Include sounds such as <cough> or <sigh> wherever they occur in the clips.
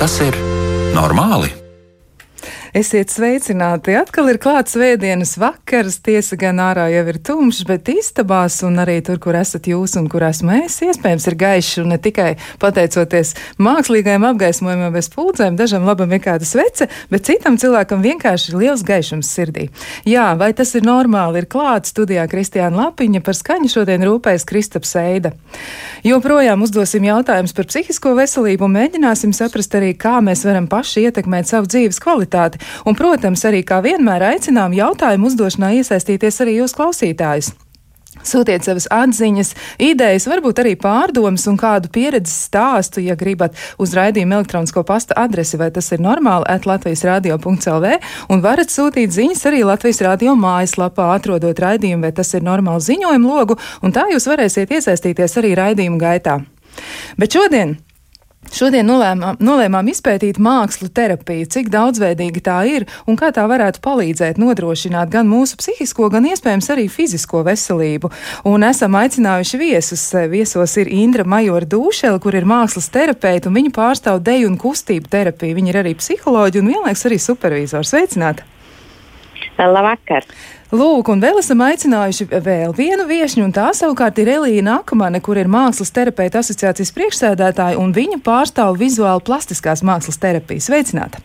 Tas ir normāli? Esiet sveicināti! Atkal ir klāts svētdienas vakars, tiesa gan ārā jau ir tumšs, bet istabās un arī tur, kur esat jūs un kur esmu es, iespējams ir gaišs un ne tikai pateicoties mākslīgajam apgaismojumam bez pulcēm, dažam labam ir kāda svece, bet citam cilvēkam vienkārši ir liels gaišums sirdī. Jā, vai tas ir normāli, ir klāts studijā Kristiāna Lapiņa, par skaņu šodien rūpējas Kristaps Eida. Joprojām uzdosim jautājumus par psihisko veselību un mēģināsim saprast arī, kā mēs varam paši ietekmēt savu dzīves kvalitāti. Un, protams, arī kā vienmēr aicinām jautājumu uzdošanā iesaistīties arī jūs klausītājus. Sūtiet savas atziņas, idejas, varbūt arī pārdomas un kādu pieredzes stāstu, ja gribat uz raidījuma elektronisko pasta adresi, vai tas ir normāli, at Latvijas radio.lv, un varat sūtīt ziņas arī Latvijas radio mājaslapā, atrodot raidījumu, vai tas ir normāli ziņojumu logu, un tā jūs varēsiet iesaistīties arī raidījuma gaitā. Bet šodien Šodien nolēmām, nolēmām izpētīt mākslu terapiju, cik daudzveidīga tā ir un kā tā varētu palīdzēt nodrošināt gan mūsu psihisko, gan iespējams arī fizisko veselību. Un esam aicinājuši viesus. Viesos ir Indra Majora Dūšela, kur ir mākslas terapeita, un viņa pārstāv deju un kustību terapiju. Viņa ir arī psiholoģija un vienlaiks arī supervizors. Sveicināti! Labvakar! Lūk, un vēl esam aicinājuši vēl vienu viesņu, un tā savukārt ir Elīna Akamane, kur ir Mākslas terapeita asociācijas priekšsēdētāja, un viņa pārstāv vizuāli plastiskās mākslas terapiju. Sveicināta!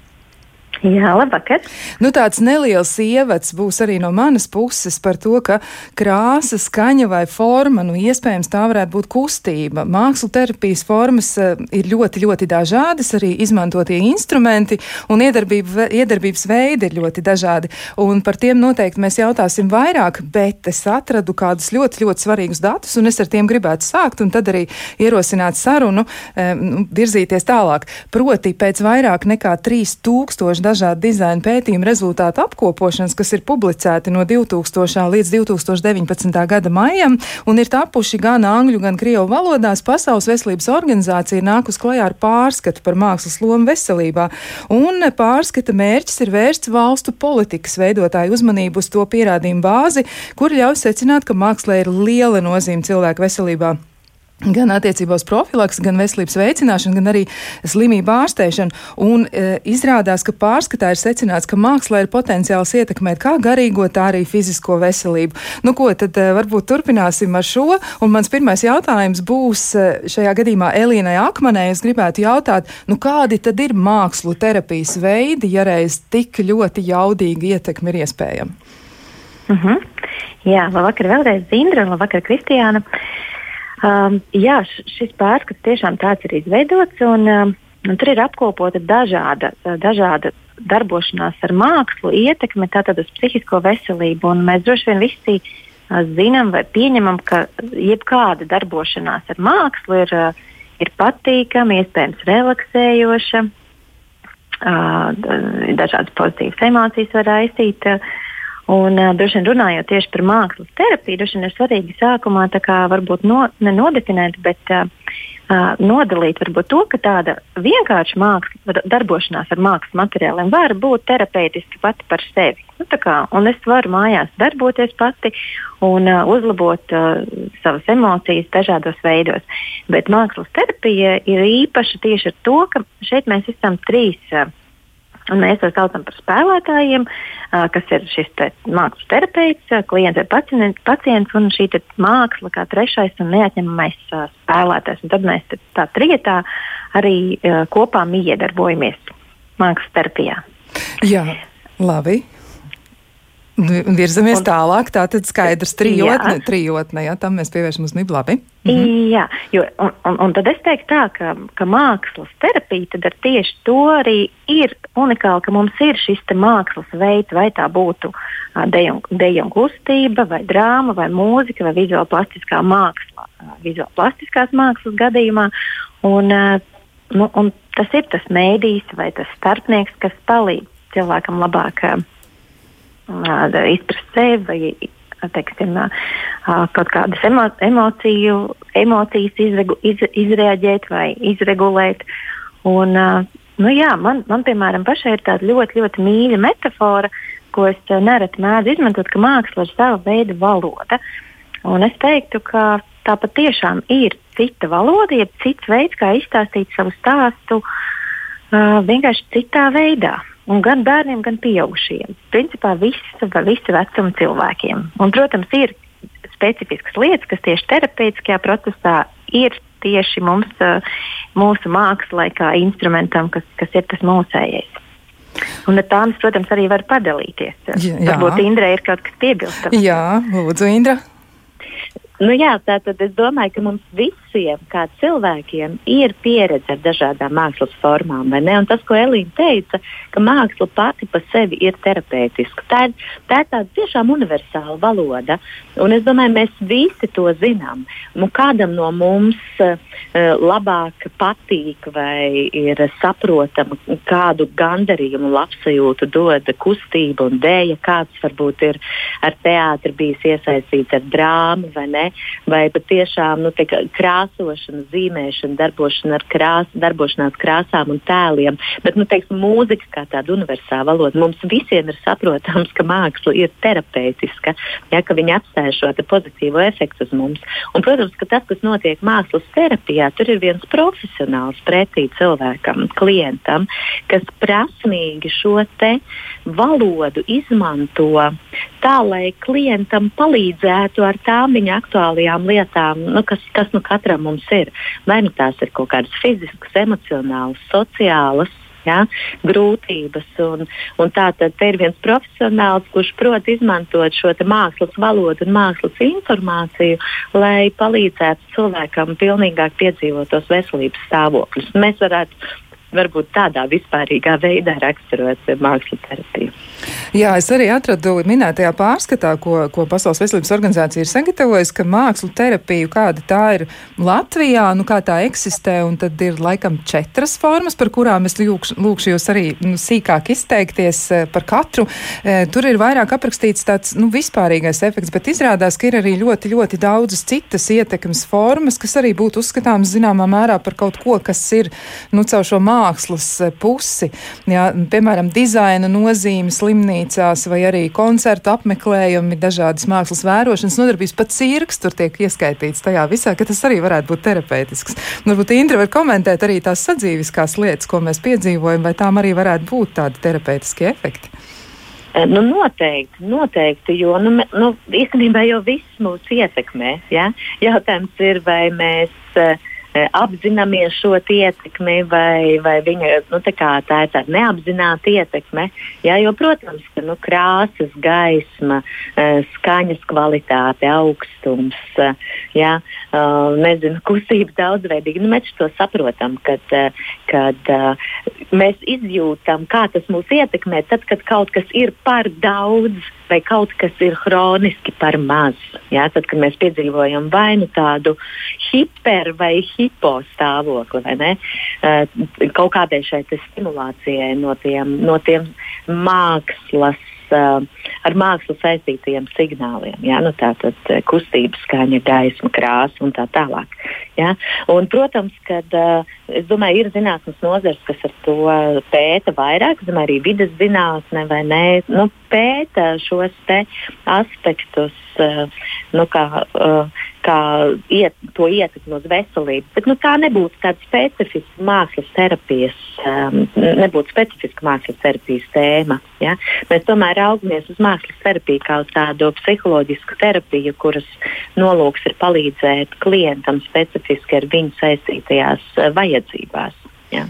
Jā, labvakar. Nu, tāds neliels ievads būs arī no manas puses par to, ka krāsa, skaņa vai forma, nu, iespējams, tā varētu būt kustība. Mākslu terapijas formas uh, ir ļoti, ļoti dažādas, arī izmantotie instrumenti un iedarbība, iedarbības veidi ir ļoti dažādi. Un par tiem noteikti mēs jautāsim vairāk, bet es atradu kādus ļoti, ļoti svarīgus datus, un es ar tiem gribētu sākt, un tad arī ierosināt sarunu, um, virzīties tālāk. Proti, pēc vairāk nekā 3000 dažādu dizaina pētījumu rezultātu apkopošanas, kas ir publicēti no 2000. līdz 2019. gada maijam, un ir tapuši gan angļu, gan krievu valodās. Pasaules veselības organizācija ir nākus klajā ar pārskatu par mākslas lomu veselībā, un pārskata mērķis ir vērsts valstu politikas veidotāju uzmanību uz to pierādījumu bāzi, kur ļauj secināt, ka mākslē ir liela nozīme cilvēku veselībā. Gan attiecībā uz profilaks, gan veselības veicināšanu, gan arī slimību ārstēšanu. Un e, izrādās, ka pārskatā ir secināts, ka mākslā ir potenciāls ietekmēt kā garīgo, tā arī fizisko veselību. Nu, ko tad e, varbūt turpināsim ar šo? Un mans pirmais jautājums būs e, šajā gadījumā Elīnai Akmanē. Es gribētu jautāt, nu, kādi tad ir mākslu terapijas veidi, ja reiz tik ļoti jaudīga ietekme ir iespējama? Uh mhm. -huh. Jā, labvakar vēlreiz Zindra, labvakar Kristiāna. Uh, Um, jā, šis pārskats tiešām tāds ir izveidots, un, um, un tur ir apkopota dažāda, dažāda darbošanās ar mākslu ietekme uz psihisko veselību. Mēs droši vien visi uh, zinām vai pieņemam, ka jebkāda darbošanās ar mākslu ir, uh, ir patīkama, iespējams, relaksējoša. Uh, dažādas pozitīvas emocijas var aizsīt. Uh, Un, uh, droši vien runājot tieši par mākslas terapiju, droši vien ir svarīgi sākumā varbūt no, nenodefinēt, bet uh, uh, nodalīt varbūt to, ka tāda vienkārša māksla, darbošanās ar mākslas materiāliem var būt terapeitiski pati par sevi. Nu, kā, es varu mājās darboties pati un uh, uzlabot uh, savas emocijas dažādos veidos. Bet mākslas terapija ir īpaša tieši ar to, ka šeit mēs esam trīs. Uh, Un mēs to saucam par spēlētājiem, kas ir šis te mākslas terapeits, klients vai pacients, pacients un šī māksla kā trešais un neatņemamais spēlētājs. Un tad mēs tā trietā arī kopā iedarbojamies mākslas terapijā. Jā, labi. Virzamies un, tālāk, tā tad skaidrs trijotne, jā. trijotne, jā, tam mēs pievēršam uzmanību labi. Mhm. Jā, jo, un, un, un tad es teiktu tā, ka, ka mākslas terapija tad ar tieši to arī ir unikāli, ka mums ir šis mākslas veids, vai tā būtu deju un kustība, vai drāma, vai mūzika, vai vizuāla plastiskā māksla, vizuāla plastiskās mākslas gadījumā. Un, nu, un tas ir tas mēdījis vai tas starpnieks, kas palīdz cilvēkam labāk izprast sevi vai teiksim, kaut kādas emo, emociju, emocijas izregu, iz, izreaģēt vai izregulēt. Un, nu jā, man, man, piemēram, pašai ir tāda ļoti, ļoti mīļa metāfora, ko es nereti mēdzu izmantot, ka māksla ir sava veida valoda. Un es teiktu, ka tā patiešām ir cita valoda, jeb cits veids, kā izstāstīt savu stāstu uh, vienkārši citā veidā. Un gan bērniem, gan pieaugušiem. Principā visu, visu vecumu cilvēkiem. Un, protams, ir specifiskas lietas, kas tieši terapeitiskajā procesā ir tieši mums, mūsu mākslā, kā instrumentam, kas, kas ir tas mūsējais. Un ar tām, protams, arī var padalīties. Jā. Varbūt Indra ir kaut kas piebilstams. Jā, lūdzu, Indra. Nu jā, tātad es domāju, ka mums visiem, kā cilvēkiem, ir pieredze ar dažādām mākslas formām. Un tas, ko Elīna teica, ka māksla pati par sevi ir terapeitiska. Tā ir, tā ir tāda tiešām universāla valoda. Un es domāju, mēs visi to zinām. Un kādam no mums uh, labāk patīk vai ir saprotama, kādu gandarījumu, labsajūtu dod kustība un dēļa, kāds varbūt ir ar teātri bijis iesaistīts ar drāmu vai ne vai patiešām nu, krāsošana, zīmēšana, darbošana ar krās, darbošanās krāsām un tēliem. Bet nu, teiksim, mūzika kā tāda universāla valoda mums visiem ir saprotams, ka māksla ir terapeitiska, ja, ka viņa atstāja šo pozitīvo efektu uz mums. Un, protams, ka tas, kas notiek mākslas terapijā, tur ir viens profesionāls pretī cilvēkam, klientam, kas prasmīgi šo valodu izmanto tā, lai klientam palīdzētu ar tām viņa aktuālajām lietām, nu, kas, kas nu katram mums ir. Vai nu tās ir kaut kādas fiziskas, emocionālas, sociālas. Ja, grūtības. Un, un tā tad ir viens profesionāls, kurš prot izmantot šo mākslas valodu un mākslas informāciju, lai palīdzētu cilvēkam pilnīgāk piedzīvot tos veselības stāvokļus. Mēs varētu varbūt tādā vispārīgā veidā raksturot mākslas terapiju. Jā, es arī atradu minētajā pārskatā, ko, ko Pasaules veselības organizācija ir sagatavojusi, ka mākslu terapiju, kāda tā ir Latvijā, nu kā tā eksistē, un tad ir laikam četras formas, par kurām es lūkšu, lūkšu jūs arī nu, sīkāk izteikties eh, par katru. E, tur ir vairāk aprakstīts tāds nu, vispārīgais efekts, bet izrādās, ka ir arī ļoti, ļoti daudzas citas ietekmes formas, kas arī būtu uzskatāmas zināmā mērā par kaut ko, kas ir nu, caur šo mākslas eh, pusi. Jā, piemēram, dizaina nozīme slimnīcās vai arī koncertu apmeklējumi, dažādas mākslas vērošanas nodarbības, pat cirks tur tiek ieskaitīts tajā visā, ka tas arī varētu būt terapeitisks. Varbūt Indra var komentēt arī tās sadzīviskās lietas, ko mēs piedzīvojam, vai tām arī varētu būt tādi terapeitiskie efekti. E, nu, noteikti, noteikti, jo nu, nu, īstenībā jau viss mūs ietekmē. Ja? Jautājums ir, vai mēs uh, apzināmies šo ietekmi, vai, vai viņa nu, tā, tā ir tāda neapzināta ietekme. Jā, jo, protams, ka nu, krāsas, gaisma, e, skaņas kvalitāte, augstums, e, jā, nezinu, kustība daudzveidīga. Nu, mēs to saprotam, kad, kad mēs izjūtam, kā tas mūs ietekmē, tad, kad kaut kas ir par daudz vai kaut kas ir hroniski par maz. Jā, tad, kad mēs piedzīvojam vai nu tādu hiper vai hipo stāvokli, vai ne, uh, kaut kādai šai stimulācijai no tiem, no tiem mākslas uh, ar mākslu saistītajiem signāliem. Ja? Nu, tā tad kustība, skaņa, gaisma, krāsa un tā tālāk. Ja? Un, protams, ka uh, es domāju, ir zinātnes nozars, kas ar to pēta vairāk. Domāju, arī vidas zinātne vai nē, nu, pēta šos aspektus. Uh, nu, kā, uh, kā iet, to ietekmi uz veselību. Bet nu, tā nebūtu tāda specifiska mākslas terapijas, nebūtu specifiska mākslas terapijas tēma. Ja? Mēs tomēr raugamies uz mākslas terapiju kā uz tādu psiholoģisku terapiju, kuras nolūks ir palīdzēt klientam specifiski ar viņu saistītajās uh, vajadzībās. Ja.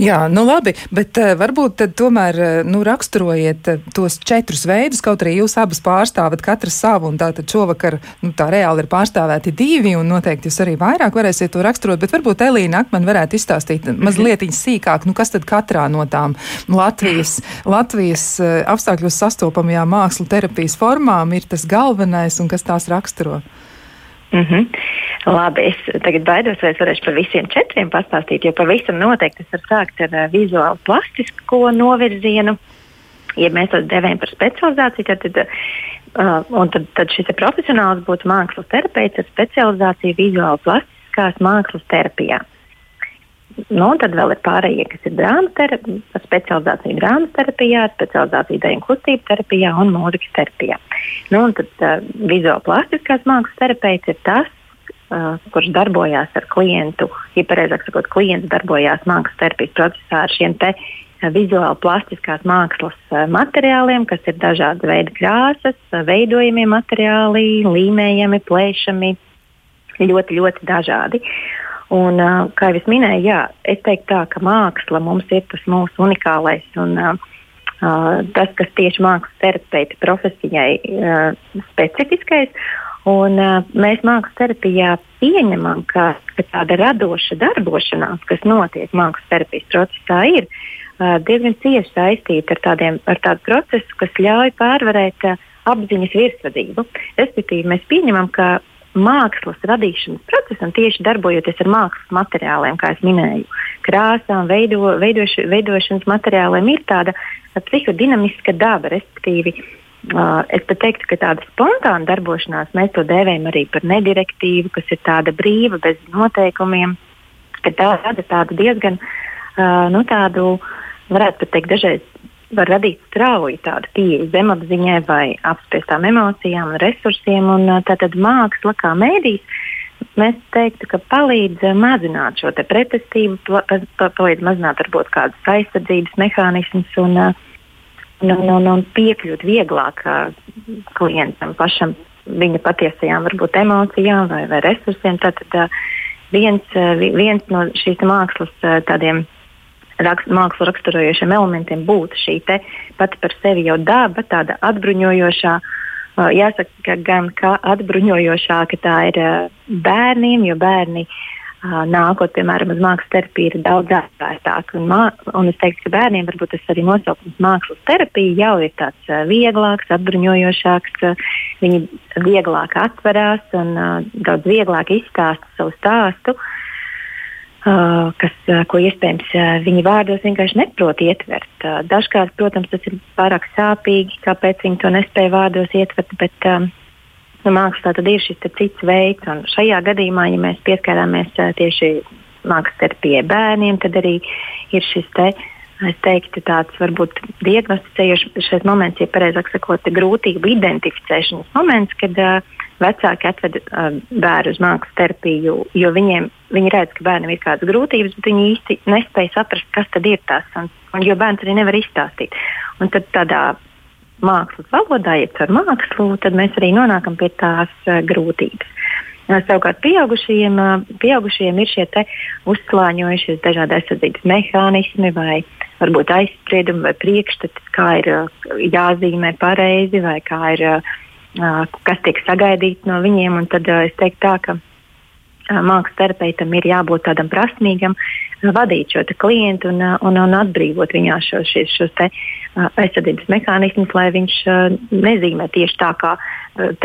Jā, nu labi, bet uh, varbūt tad tomēr uh, nu, raksturojiet uh, tos četrus veidus, kaut arī jūs abas pārstāvat katru savu, un tātad šovakar nu, tā reāli ir pārstāvēti divi, un noteikti jūs arī vairāk varēsiet to raksturot, bet varbūt Elīna Akman varētu izstāstīt mazliet sīkāk, nu kas tad katrā no tām Latvijas, Latvijas uh, apstākļos sastopamajām mākslu terapijas formām ir tas galvenais un kas tās raksturo. Mm -hmm. Labi, es tagad baidos, vai es varēšu par visiem četriem pastāstīt, jo pavisam noteikti es varu sākt ar uh, vizuālu plastisko novirzienu. Ja mēs to devējam par specializāciju, tad, tad, uh, tad, tad šis profesionāls būtu mākslas terapeits ar specializāciju vizuāli plastiskās mākslas terapijā. Nu, tad vēl ir pārējie, kas ir drāmas specializācija drāmas terapijā, specializācija dēļu kustību terapijā un mūzikas terapijā. Nu, un tad uh, vizuāli plastiskās mākslas terapeits ir tas, uh, kurš darbojās ar klientu, ja pareizāk sakot, klients darbojās mākslas terapijas procesā ar šiem te uh, vizuāli plastiskās mākslas uh, materiāliem, kas ir dažāda veida krāsas, uh, veidojamie materiāli, līmējami, plēšami, ļoti, ļoti dažādi. Un, kā jau es minēju, jā, es teiktu tā, ka māksla mums ir tas mūsu unikālais un Uh, tas, kas tieši mākslas terapeita profesijai uh, specifiskais. Un, uh, mēs mākslas terapijā pieņemam, ka, ka tāda radoša darbošanās, kas notiek mākslas terapijas procesā, ir uh, diezgan cieši saistīta ar, tādiem, ar tādu procesu, kas ļauj pārvarēt uh, apziņas virsvadību. Respektīvi, mēs pieņemam, ka mākslas radīšanas procesam, tieši darbojoties ar mākslas materiāliem, kā jau minēju, krāsām, veido, veidoš, veidošanas materiāliem, ir tāda psihodinamiska daba, respektīvi. Uh, es teiktu, ka tāda spontāna darbošanās, mēs to dēvējam arī par nedirektīvu, kas ir tāda brīva, bez noteikumiem, ka tā rada tādu diezgan, uh, nu, tādu, varētu pat teikt, dažreiz var radīt strauju tādu pieeju zemapziņai vai apspiestām emocijām un resursiem. Un, tātad māksla kā mēdīs, mēs teiktu, ka palīdz mazināt šo pretestību, palīdz mazināt varbūt kādus aizsardzības mehānismus un un, un, un, piekļūt vieglāk klientam pašam viņa patiesajām varbūt emocijām vai, vai resursiem. Tad viens, viens no šīs mākslas tādiem rakst, mākslu raksturojošiem elementiem būtu šī pati par sevi jau daba, tāda atbruņojošā. Jāsaka, gan kā atbruņojošāka tā ir bērniem, jo bērni nākot, piemēram, uz mākslas terapiju, ir daudz atvērtāk. Un, un es teiktu, ka bērniem varbūt tas arī nosaukums mākslas terapija jau ir tāds vieglāks, atbruņojošāks. Viņi vieglāk atverās un daudz vieglāk izstāsta savu stāstu. Uh, kas, uh, ko iespējams uh, viņi vārdos vienkārši neprot ietvert. Dažkārt, protams, tas ir pārāk sāpīgi, kāpēc viņi to nespēja vārdos ietvert, bet nu, mākslā tad ir šis cits veids. Un šajā gadījumā, ja mēs pieskarāmies tieši mākslas terapijai bērniem, tad arī ir šis te. Es teiktu, tāds varbūt diagnosticējošs moments, ja pareizāk sakot, grūtību identificēšanas moments, kad uh, vecāki atved uh, bērnu uz mākslas terapiju, jo viņiem, viņi redz, ka bērnam ir kādas grūtības, bet viņi īsti nespēja saprast, kas tad ir tas, un, un jo bērns arī nevar izstāstīt. Un tad tādā mākslas valodā, ja caur mākslu, tad mēs arī nonākam pie tās uh, grūtības. Uh, savukārt pieaugušajiem, uh, pieaugušajiem ir šie uzslāņojušies dažādi aizsardzības mehānismi vai varbūt aizspriedumi vai priekšstati, kā ir uh, jāzīmē pareizi vai kā ir, uh, kas tiek sagaidīts no viņiem. Tad es teiktu tā, ka mākslas terapeitam ir jābūt tādam prasmīgam, vadīt šo klientu un, un, un atbrīvot viņā šo, šos, šos te, aizsardzības mehānismus, lai viņš nezīmē tieši tā, kā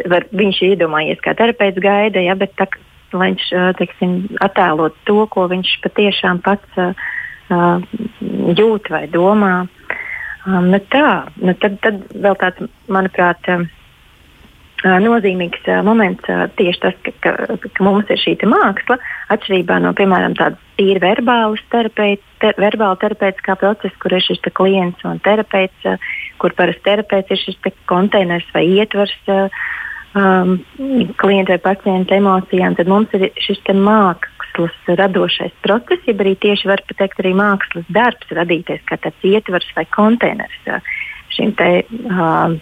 var, viņš iedomājies, kā terapeits gaida, ja, bet tā, lai viņš teiksim, attēlot to, ko viņš patiešām pats uh, jūt vai domā. Um, nu tā, nu tad, tad vēl tāds, manuprāt, uh, nozīmīgs moments tieši tas, ka, ka, ka mums ir šī te māksla, atšķirībā no, piemēram, tādas tīri verbālas terapeits, te, verbāla terapeitiskā procesa, kur ir šis klients un terapeits, kur parasti terapeits ir šis konteiners vai ietvers um, klienta vai pacienta emocijām, tad mums ir šis mākslas radošais process, jeb arī tieši var pateikt arī mākslas darbs radīties kā tāds ietvers vai konteiners šim te. Uh,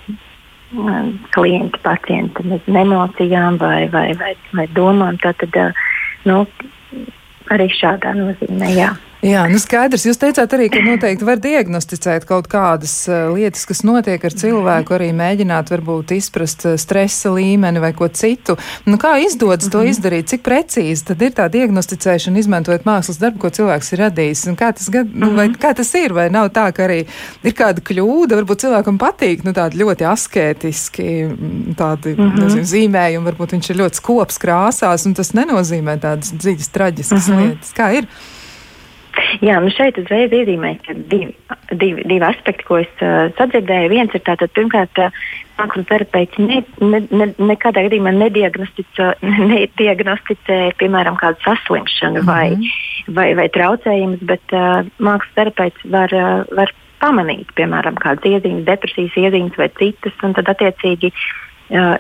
klienta, pacienta nezinu, emocijām vai, vai, vai, vai domām. Tātad, nu, arī šādā nozīmē, jā. Jā, nu skaidrs. Jūs teicāt arī, ka noteikti var diagnosticēt kaut kādas uh, lietas, kas notiek ar cilvēku, arī mēģināt varbūt izprast uh, stresa līmeni vai ko citu. Nu, kā izdodas to mhm. izdarīt? Cik precīzi tad ir tā diagnosticēšana, izmantojot mākslas darbu, ko cilvēks ir radījis? Un kā tas, gad, nu, vai, kā tas ir? Vai nav tā, ka arī ir kāda kļūda? Varbūt cilvēkam patīk nu, tādi ļoti asketiski mm, tādi, -hmm. nezinu, zīmējumi, varbūt viņš ir ļoti skops krāsās, un tas nenozīmē tādas dziļas traģiskas lietas. Kā ir? Jā, nu šeit uzreiz iezīmēju divi, divi, divi aspekti, ko es uh, sadzirdēju. Viens ir tātad, pirmkārt, uh, mākslas terapeits ne, ne, ne, nekādā gadījumā nediagnosticē, <laughs> nediagnosticē piemēram, kādu saslimšanu mm -hmm. vai, vai, vai traucējumus, bet uh, mākslas terapeits var, uh, var pamanīt, piemēram, kādas iezīmes, depresijas iezīmes vai citas, un tad attiecīgi uh,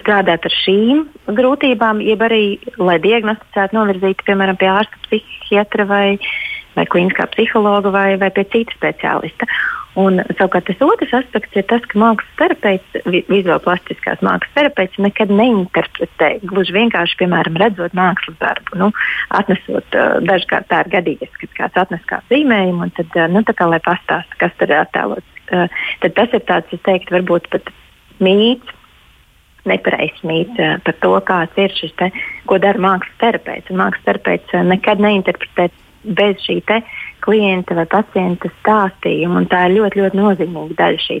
strādāt ar šīm grūtībām, jeb arī, lai diagnosticētu, novirzītu, piemēram, pie ārsta, psihiatra vai, vai klīniskā psihologa vai, vai pie cita speciālista. Un, savukārt, tas otrs aspekts ir tas, ka mākslas terapeits, vizuālās plastiskās mākslas terapeits nekad neinterpretē. Gluži vienkārši, piemēram, redzot mākslas darbu, nu, atnesot, uh, dažkārt tā ir gadījies, kad kāds atnes kā zīmējumu, un tad, uh, nu, tā kā lai pastāsta, kas tur ir attēlots. Uh, tad tas ir tāds, es teiktu, varbūt pat mīts, nepareizs mīts uh, par to, kāds ir šis te, ko dara mākslas terapeits. Un mākslas terapeits uh, nekad neinterpretē bez šī klienta vai pacienta stāstījuma. Tā ir ļoti, ļoti nozīmīga daļa šī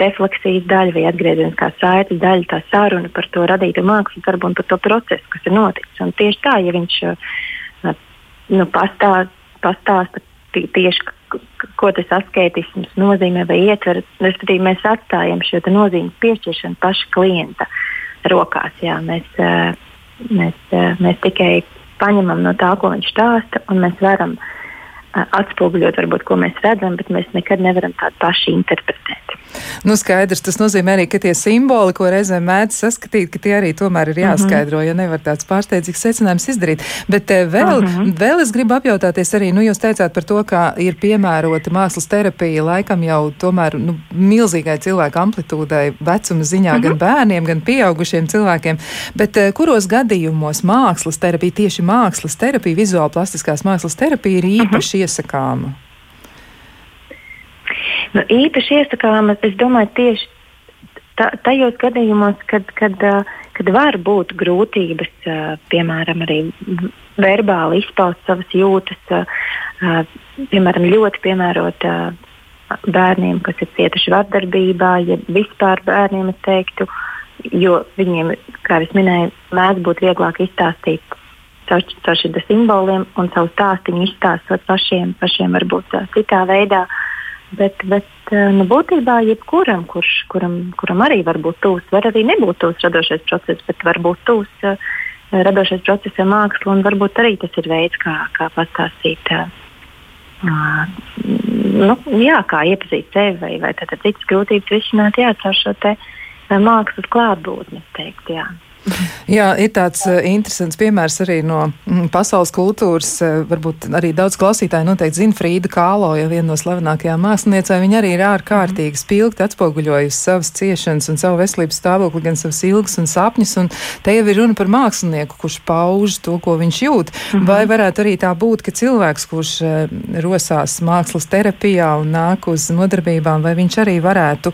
refleksijas daļa vai atgriezeniskā saites daļa, tā saruna par to radīto mākslas darbu un par to procesu, kas ir noticis. Un tieši tā, ja viņš uh, nu, pastāsta, pastāsta tieši, ko tas asketisms nozīmē vai ietver, respektīvi mēs atstājam šo nozīmes piešķiršanu paša klienta rokās. Jā, mēs, uh, mēs, uh, mēs tikai paņemam no tā, ko viņš stāsta, un mēs varam atspoguļot, varbūt, ko mēs redzam, bet mēs nekad nevaram tādu pašu interpretēt. Nu, skaidrs, tas nozīmē arī, ka tie simboli, ko reizēm mēdz saskatīt, ka tie arī tomēr ir jāskaidro, mm -hmm. ja nevar tāds pārsteidzīgs secinājums izdarīt. Bet eh, vēl, mm -hmm. vēl es gribu apjautāties arī, nu, jūs teicāt par to, ka ir piemērota mākslas terapija laikam jau tomēr nu, milzīgai cilvēku amplitūdai, vecuma ziņā, mm -hmm. gan bērniem, gan pieaugušiem cilvēkiem. Bet eh, kuros gadījumos mākslas terapija, tieši mākslas terapija, vizuāla plastiskās mākslas terapija ir mhm. īpaši mm -hmm. Iesakāma? Nu, īpaši iesakāmas, es domāju, tieši ta, tajos gadījumos, kad, kad, kad var būt grūtības, piemēram, arī verbāli izpaust savas jūtas, piemēram, ļoti piemērota bērniem, kas ir cietuši vardarbībā, ja vispār bērniem es teiktu, jo viņiem, kā jau minēju, mēdz būt vieglāk izstāstīt caur, caur šiem simboliem un savu stāstu izstāstot pašiem, pašiem varbūt citā veidā. Bet, bet nu, būtībā jebkuram, kurš, kuram, kuram arī var būt tūs, var arī nebūt tūs radošais process, bet var būt tūs radošais process ar mākslu, un varbūt arī tas ir veids, kā, kā pastāstīt. Nu, jā, kā iepazīt sevi vai, vai citas grūtības risināt, jā, caur šo mākslas klātbūtni. Teikt, jā. Jā, ir tāds uh, interesants piemērs arī no mm, pasaules kultūras. Uh, varbūt arī daudz klausītāji noteikti zina Frīda Kālo, ja viena no slavenākajām māksliniecēm. Viņa arī ir ārkārtīgi spilgti atspoguļojusi savas ciešanas un savu veselības stāvokli, gan savas ilgas un sapņus. Un te jau ir runa par mākslinieku, kurš pauž to, ko viņš jūt. -hmm. Vai varētu arī tā būt, ka cilvēks, kurš uh, rosās mākslas terapijā un nāk uz nodarbībām, vai viņš arī varētu,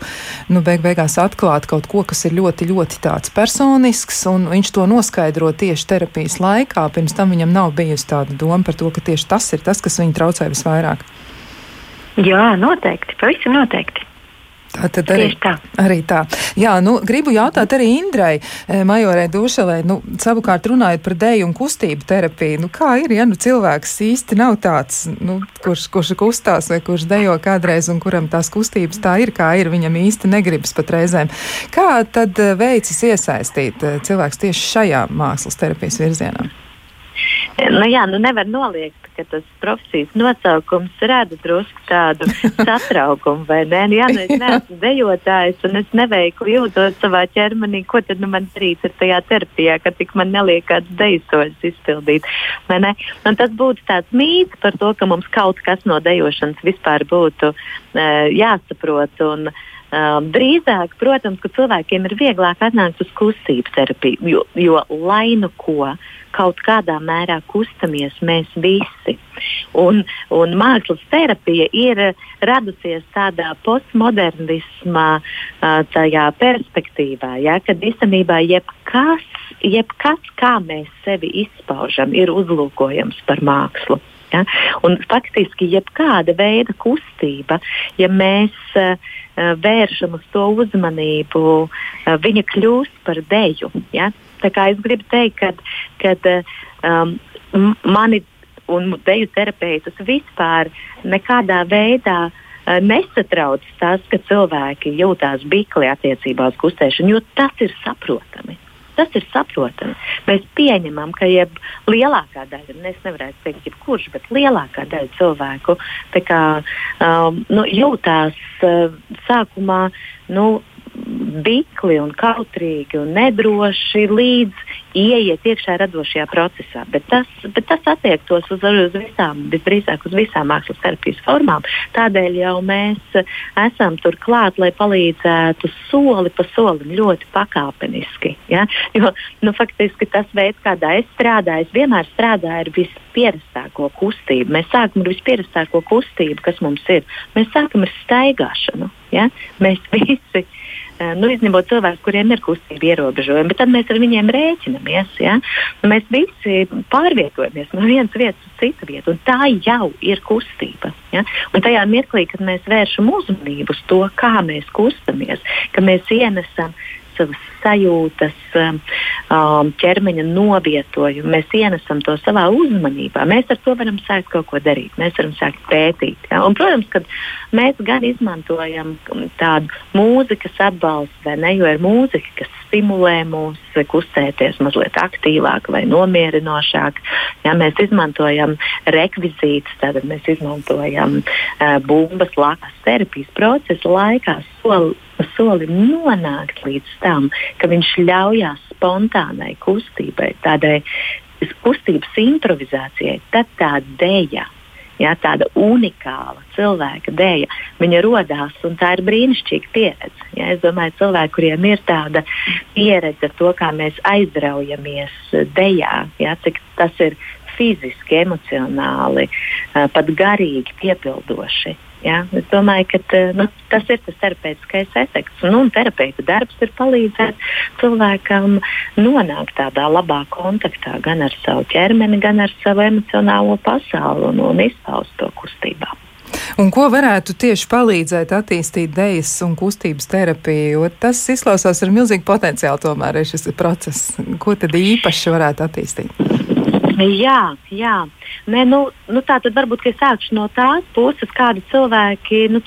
nu, beig beigās atklāt kaut ko, kas ir ļoti, ļoti tāds personisks? Lietas, un viņš to noskaidro tieši terapijas laikā. Pirms tam viņam nav bijusi tāda doma par to, ka tieši tas ir tas, kas viņu traucē visvairāk. Jā, noteikti, pavisam noteikti. Tā tad arī tā. arī tā. Jā, nu, gribu jautāt arī Indrai e, Majorai Dušalē, nu, savukārt runājot par deju un kustību terapiju, nu, kā ir, ja nu cilvēks īsti nav tāds, nu, kurš, kurš kustās vai kurš dejo kādreiz un kuram tās kustības tā ir, kā ir, viņam īsti negribas pat reizēm. Kā tad e, veicis iesaistīt e, cilvēks tieši šajā mākslas terapijas virzienā? Nu, jā, nu nevar noliegt, ka tas profesijas nosaukums rada drusku tādu <laughs> satraukumu, vai ne? Nu, jā, nu es neesmu dejotājs un es neveiku jūtos savā ķermenī, ko tad nu man darīt ar tajā terapijā, ka tik man neliek kāds dejosoļs izpildīt, vai ne? Un tas būtu tāds mīts par to, ka mums kaut kas no dejošanas vispār būtu uh, jāsaprot. Un, uh, drīzāk, protams, ka cilvēkiem ir vieglāk atnākt uz kustību terapiju, jo, jo lai nu ko kaut kādā mērā kustamies mēs visi. Un, un mākslas terapija ir radusies tādā postmodernismā uh, perspektīvā, ja, kad īstenībā jebkas, jebkas, kā mēs sevi izpaužam, ir uzlūkojams par mākslu. Ja? Un faktiski jebkāda veida kustība, ja mēs uh, vēršam uz to uzmanību, uh, viņa kļūst par deju. Ja? Tā kā es gribu teikt, ka um, mani un deju terapeitus vispār nekādā veidā uh, nesatrauc tas, ka cilvēki jūtās bikli attiecībā uz kustēšanu, jo tas ir saprotami. Tas ir saprotami. Mēs pieņemam, ka jeb lielākā daļa, es nevarētu teikt, jebkurš, bet lielākā daļa cilvēku kā, um, nu, jūtās uh, sākumā. Nu, bikli un kautrīgi un nedroši līdz ieiet iekšā radošajā procesā. Bet tas, bet tas attiektos uz, uz visām, visdrīzāk uz visām mākslas terapijas formām. Tādēļ jau mēs esam tur klāt, lai palīdzētu soli pa solim, ļoti pakāpeniski. Ja? Jo nu, faktiski tas veids, kādā es strādāju, es vienmēr strādāju ar vispierastāko kustību. Mēs sākam ar vispierastāko kustību, kas mums ir. Mēs sākam ar staigāšanu. Ja? Mēs visi Eh, nu, izņemot cilvēkus, kuriem ir kustība ierobežojumi, bet tad mēs ar viņiem rēķinamies. Ja? Nu, mēs visi pārvietojamies no vienas vietas uz citu vietu, un tā jau ir kustība. Ja? Un tajā mirklī, kad mēs vēršam uzmanību uz to, kā mēs kustamies, ka mēs ienesam savas sajūtas, um, um, ķermeņa novietojumu. Mēs ienesam to savā uzmanībā. Mēs ar to varam sākt kaut ko darīt. Mēs varam sākt pētīt. Ja? Un, protams, ka mēs gan izmantojam tādu mūzikas atbalstu, vai ne? Jo ir mūzika, kas stimulē mūs kustēties mazliet aktīvāk vai nomierinošāk. Ja? Mēs izmantojam rekvizītus, tad mēs izmantojam uh, bumbas, lakas terapijas procesa laikā soli pa solim nonākt līdz tam, ka viņš ļaujās spontānai kustībai, tādai kustības improvizācijai, tad tā dēļa. Ja, tāda unikāla cilvēka dēļa, viņa radās, un tā ir brīnišķīga pieredze. Ja, es domāju, cilvēki, kuriem ir tāda pieredze ar to, kā mēs aizraujamies dēļā, cik tas ir fiziski, emocionāli, pat garīgi piepildoši. Ja? Es domāju, ka nu, tas ir tas terapeitiskais efekts. Nu, terapeita darbs ir palīdzēt cilvēkam nonākt tādā labā kontaktā gan ar savu ķermeni, gan ar savu emocionālo pasauli un, un izpaust to kustībā. Un ko varētu tieši palīdzēt attīstīt dēļas un kustības terapiju? Tas izklausās ar milzīgu potenciālu tomēr ir šis process. Ko tad īpaši varētu attīstīt? Jā, jā. Nē, nu, nu tā tad varbūt es sākšu no tās puses, kādi cilvēki nu,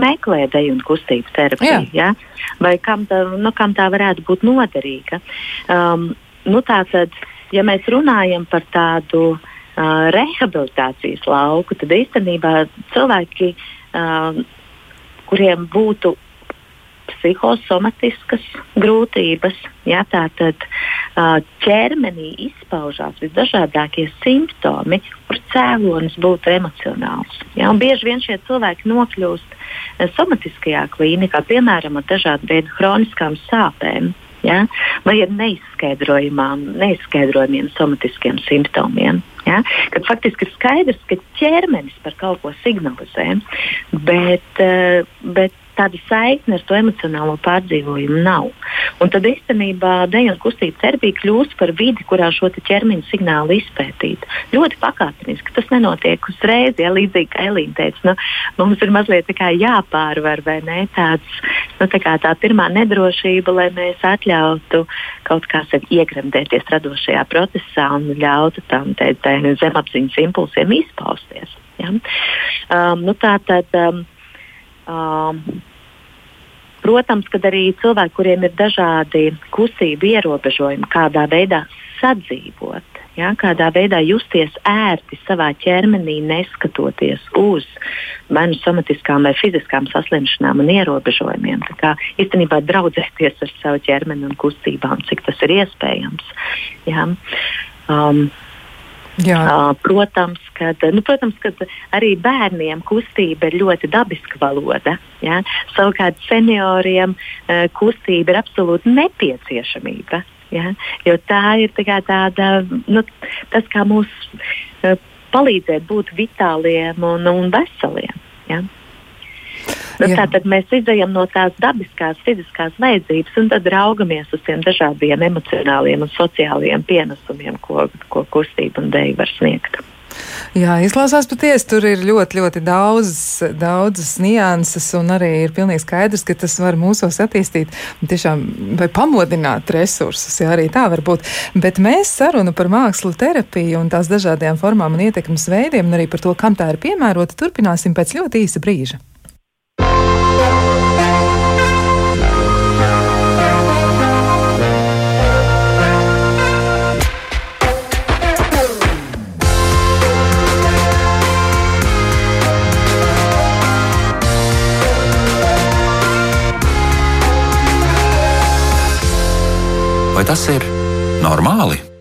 meklē deju un kustību terapiju. Jā. Ja? Vai kam tā, nu, kam tā varētu būt noderīga? Um, nu, tā tad, ja mēs runājam par tādu uh, rehabilitācijas lauku, tad īstenībā cilvēki, uh, kuriem būtu psihosomatiskas grūtības. Ja, Tātad ķermenī izpaužās visdažādākie simptomi, kur cēlonis būtu emocionāls. Ja, bieži vien šie cilvēki nokļūst somatiskajā klīnikā, piemēram, ar dažādu veidu chroniskām sāpēm. Ja, vai ar neizskaidrojumiem somatiskiem simptomiem. Ja? Kad faktiski ir skaidrs, ka ķermenis par kaut ko signalizē, bet, bet tāda saikne ar to emocionālo pārdzīvojumu nav. Un tad īstenībā dēļa un kustība terapija kļūst par vidi, kurā šo ķermeņa signālu izpētīt. Ļoti pakāpeniski. Tas nenotiek uzreiz, ja līdzīgi kā Elīna teica, nu, mums ir mazliet jāpārvar vai ne tāds, nu, tā, tā pirmā nedrošība, lai mēs atļautu kaut kā sevi iegremdēties radošajā procesā un ļautu tam te, te zemapziņas impulsiem izpausties. Ja? Um, nu, tā tad um, Um, protams, ka arī cilvēki, kuriem ir dažādi kustību ierobežojumi, kādā veidā sadzīvot, ja, kādā veidā justies ērti savā ķermenī, neskatoties uz manu somatiskām vai fiziskām saslimšanām un ierobežojumiem. Tā kā īstenībā draudzēties ar savu ķermeni un kustībām, cik tas ir iespējams. Ja. Um, Uh, protams, ka nu, protams, kad arī bērniem kustība ir ļoti dabiska valoda. Ja? Savukārt senioriem uh, kustība ir absolūti nepieciešamība. Ja? Jo tā ir tā tāda, nu, tas, kā mums uh, palīdzēt būt vitāliem un, un veseliem. Ja? Nu, tātad mēs izējām no tās dabiskās, fiziskās vajadzības un tad raugamies uz tiem dažādiem emocionāliem un sociālajiem pienesumiem, ko, ko kustība un dēļa var sniegt. Jā, izklausās patiesi, tur ir ļoti, ļoti daudz, daudzas nianses, un arī ir pilnīgi skaidrs, ka tas var mūsos attīstīt, tiešām, vai pamodināt resursus, jā, arī tā var būt. Bet mēs sarunu par mākslu terapiju un tās dažādajām formām un ietekmes veidiem, un arī par to, kam tā ir piemērota, turpināsim pēc ļoti īsa brīža. Vai tas ir normāli?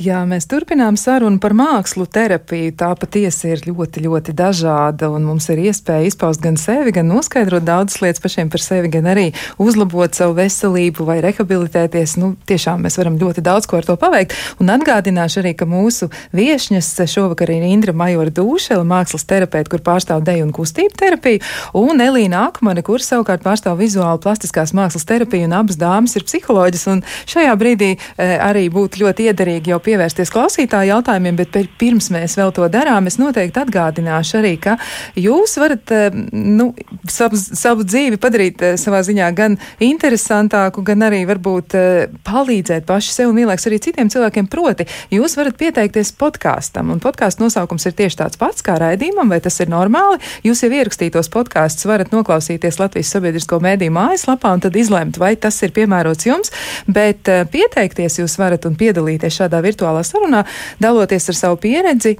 Jā, mēs turpinām sarunu par mākslu terapiju. Tā patiesi ir ļoti, ļoti dažāda, un mums ir iespēja izpaust gan sevi, gan noskaidrot daudzas lietas pašiem par sevi, gan arī uzlabot savu veselību vai rehabilitēties. Nu, tiešām mēs varam ļoti daudz ko ar to paveikt. Un atgādināšu arī, ka mūsu viešņas šovakar ir Indra Majora Dūšela, mākslas terapeita, kur pārstāv deju un kustību terapiju, un Elīna Akmane, kur savukārt pārstāv vizuālu plastiskās mākslas terapiju, un abas dāmas ir psiholoģis. Un šajā brīdī e, arī būtu ļoti iederīgi jau pievērsties klausītāju jautājumiem, bet pirms mēs vēl to darām, es noteikti atgādināšu arī, ka jūs varat eh, nu, savu, savu dzīvi padarīt eh, savā ziņā gan interesantāku, gan arī varbūt eh, palīdzēt paši sev un vienlaiks arī citiem cilvēkiem. Proti, jūs varat pieteikties podkāstam, un podkāstu nosaukums ir tieši tāds pats kā raidījumam, vai tas ir normāli. Jūs jau ierakstītos podkāstus varat noklausīties Latvijas sabiedrisko mēdīju mājaslapā un tad izlemt, vai tas ir piemērots jums, bet pieteikties jūs varat un piedalīties šādā virtuālā virtuālā sarunā, daloties ar savu pieredzi,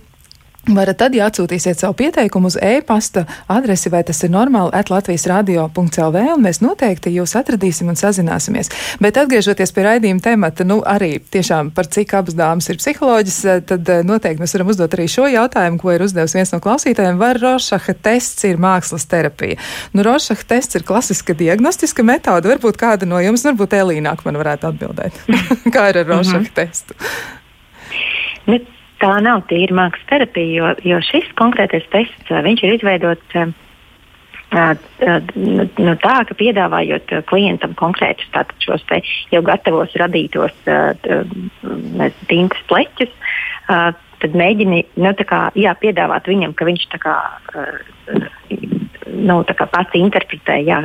Varat tad, ja atsūtīsiet savu pieteikumu uz e-pasta adresi, vai tas ir normāli, atlatvijas radio.clv, un mēs noteikti jūs atradīsim un sazināsimies. Bet atgriežoties pie raidījuma temata, nu arī tiešām par cik abas dāmas ir psiholoģis, tad eh, noteikti mēs varam uzdot arī šo jautājumu, ko ir uzdevis viens no klausītājiem. Vai Rošaha tests ir mākslas terapija? Nu, Rošaha tests ir klasiska diagnostiska metode. Varbūt kāda no jums, varbūt Elīnāk man varētu atbildēt. <laughs> Kā ir ar Rošaha mm -hmm. testu? Ne, tā nav tīra mākslas terapija, jo, jo šis konkrētais tests ir izveidots uh, nu, nu, tā, ka piedāvājot klientam konkrētus šos jau gatavos radītos tintas pleķus, tad mēģini nu, kā, jā, piedāvāt viņam, ka viņš kā, nu, kā pats interpretē. Jā,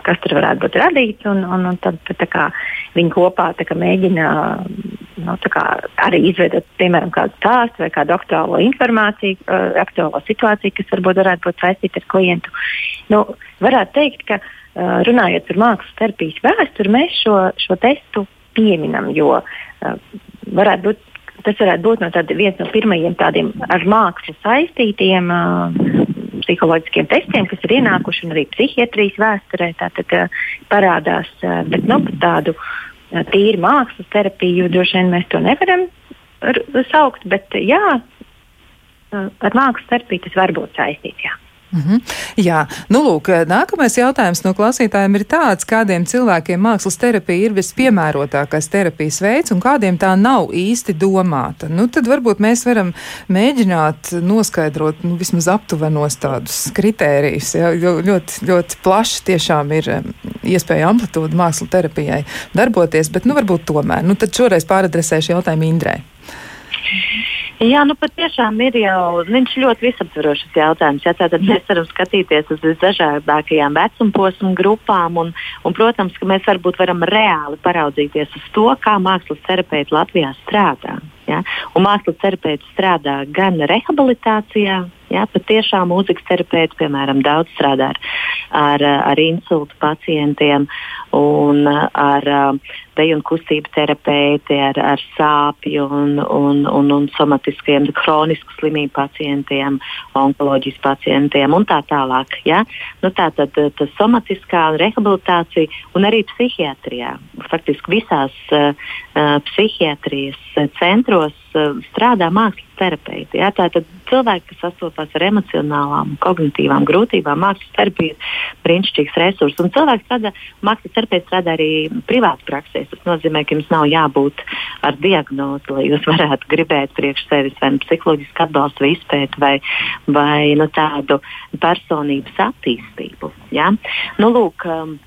kas tur varētu būt radīts, un, un, un tad, tad kā, viņi kopā kā, mēģina nu, arī izveidot, piemēram, kādu stāstu vai kādu aktuālo informāciju, uh, aktuālo situāciju, kas varbūt varētu būt saistīta ar klientu. Nu, varētu teikt, ka uh, runājot par mākslas terapijas vēsturi, mēs šo, šo testu pieminam, jo uh, varētu būt. Tas varētu būt no tāda, viens no pirmajiem tādiem ar mākslu saistītiem uh, psiholoģiskiem testiem, kas ir ienākuši arī psihiatrijas vēsturē. Tātad uh, parādās uh, bet, nu, tādu uh, tīri mākslas terapiju, droši vien mēs to nevaram saukt, bet jā, ar mākslas terapiju tas var būt saistīts. Jā. Mm -hmm. Jā, nu lūk, nākamais jautājums no klausītājiem ir tāds, kādiem cilvēkiem mākslas terapija ir vispiemērotākais terapijas veids un kādiem tā nav īsti domāta. Nu, tad varbūt mēs varam mēģināt noskaidrot nu, vismaz aptuvenos tādus kritērijus, ja, jo ļoti, ļoti plaši tiešām ir iespēja amplitūda mākslas terapijai darboties, bet nu varbūt tomēr. Nu, tad šoreiz pāradresēšu jautājumu Indrei. Jā, nu patiešām ir jau viņš ļoti visaptvarošs jautājums. Jā, tātad mēs varam skatīties uz visdažādākajām vecuma posmu grupām, un, un, protams, ka mēs varbūt varam reāli paraudzīties uz to, kā mākslas terapeiti Latvijā strādā. Ja? Mākslas terapeits strādā gan rehabilitācijā, ja? patiešām mūzikas terapeits, piemēram, daudz strādā ar, ar, ar insultu pacientiem un ar deju un kustību terapeiti, ar, ar sāpju un, un, un, un somatiskiem, kronisku slimību pacientiem, onkoloģijas pacientiem un tā tālāk. Ja? Nu, tā tad tas somatiskā rehabilitācija un arī psihiatrijā. Faktiski visās uh, psihiatrijas centros uh, strādā mākslas terapeiti. Ja? Tātad cilvēki, kas sastopas ar emocionālām, kognitīvām grūtībām, mākslas terapija ir brīnišķīgs resurs. Un cilvēks strādā, mākslas terapeits strādā arī privāti praksēs. Tas nozīmē, ka jums nav jābūt ar diagnozi, lai jūs varētu gribēt priekš sevis vai nu psiholoģisku atbalstu vai izpēti vai, vai nu, tādu personības attīstību. Ja? Nu, lūk, um,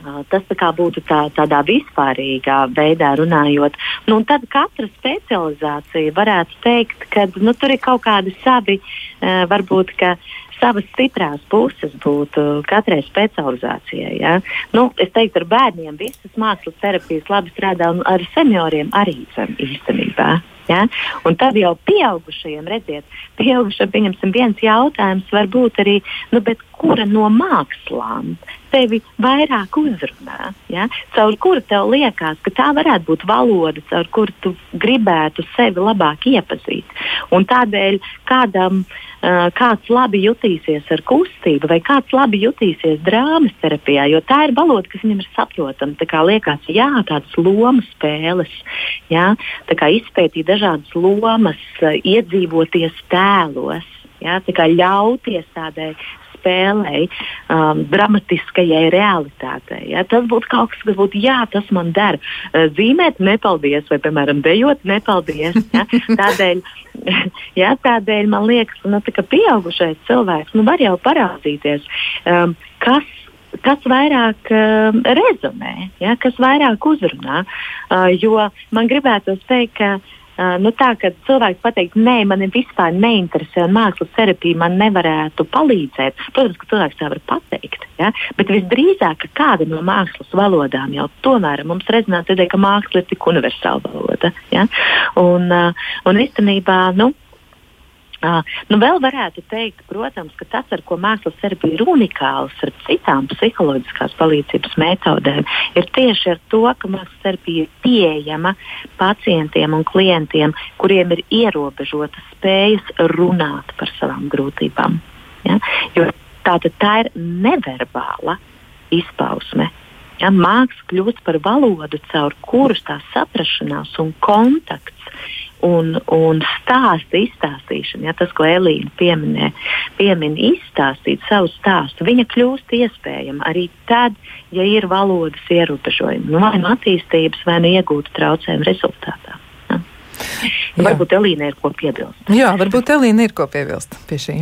Tas tā būtu tā, tādā vispārīgā veidā runājot. Nu, tad katra specializācija varētu teikt, ka nu, tur ir kaut kādi savi, varbūt, ka savas stiprās puses būtu katrai specializācijai. Ja? Nu, es teiktu, ar bērniem visas mākslas terapijas labi strādā, un ar senioriem arī īstenībā. Ja? Un tad jau pieaugušajiem, redziet, pieaugušajiem viens jautājums, varbūt arī, nu, kura no mākslām tevi vairāk uzrunā, ja? caur kuru tev liekas, ka tā varētu būt valoda, caur kuru tu gribētu sevi labāk iepazīt. Un tādēļ kādam, uh, kāds labi jutīsies ar kustību, vai kāds labi jutīsies drāmas terapijā, jo tā ir valoda, kas viņam ir saprotama. Tā kā liekas, jā, tādas lomas spēles, jā, tā kā izpētīt dažādas lomas, uh, iedzīvoties tēlos. Jā, tā kā ļauties tādai spēlei, um, dramatiskajai realitātei. Ja? Tas būtu kaut kas, kas būtu, jā, tas man der. Uh, zīmēt, nepaldies, vai, piemēram, dejot, nepaldies. Ja? <laughs> Tādēļ, <laughs> ja, tādēļ man liekas, nu, ka pieaugušais cilvēks nu, var jau parādīties, um, kas kas vairāk uh, rezonē, ja, kas vairāk uzrunā. Uh, jo man gribētos teikt, ka Uh, nu tā, ka cilvēks pateikt, nē, man vispār neinteresē un mākslas terapija man nevarētu palīdzēt. Protams, ka cilvēks tā var pateikt, ja? bet visdrīzāk kāda no mākslas valodām jau tomēr mums rezonē tādēļ, ka māksla ir tik universāla valoda. Ja? Un, uh, un īstenībā, nu, Uh, nu, vēl varētu teikt, protams, ka tas, ar ko mākslas terapija ir unikāls ar citām psiholoģiskās palīdzības metodēm, ir tieši ar to, ka mākslas terapija ir pieejama pacientiem un klientiem, kuriem ir ierobežotas spējas runāt par savām grūtībām. Ja? Jo tā, tā ir neverbāla izpausme. Ja, māksla kļūst par valodu, caur kuru tā saprašanās un kontakts un, un stāsta izstāstīšana, ja tas, ko Elīna pieminē, piemin izstāstīt savu stāstu, viņa kļūst iespējama arī tad, ja ir valodas ierobežojumi, nu, vai nu attīstības, vai nu iegūta traucējuma rezultātā. Ja. Varbūt Elīna ir ko piebilst. Jā, varbūt Elīna ir ko piebilst pie šī.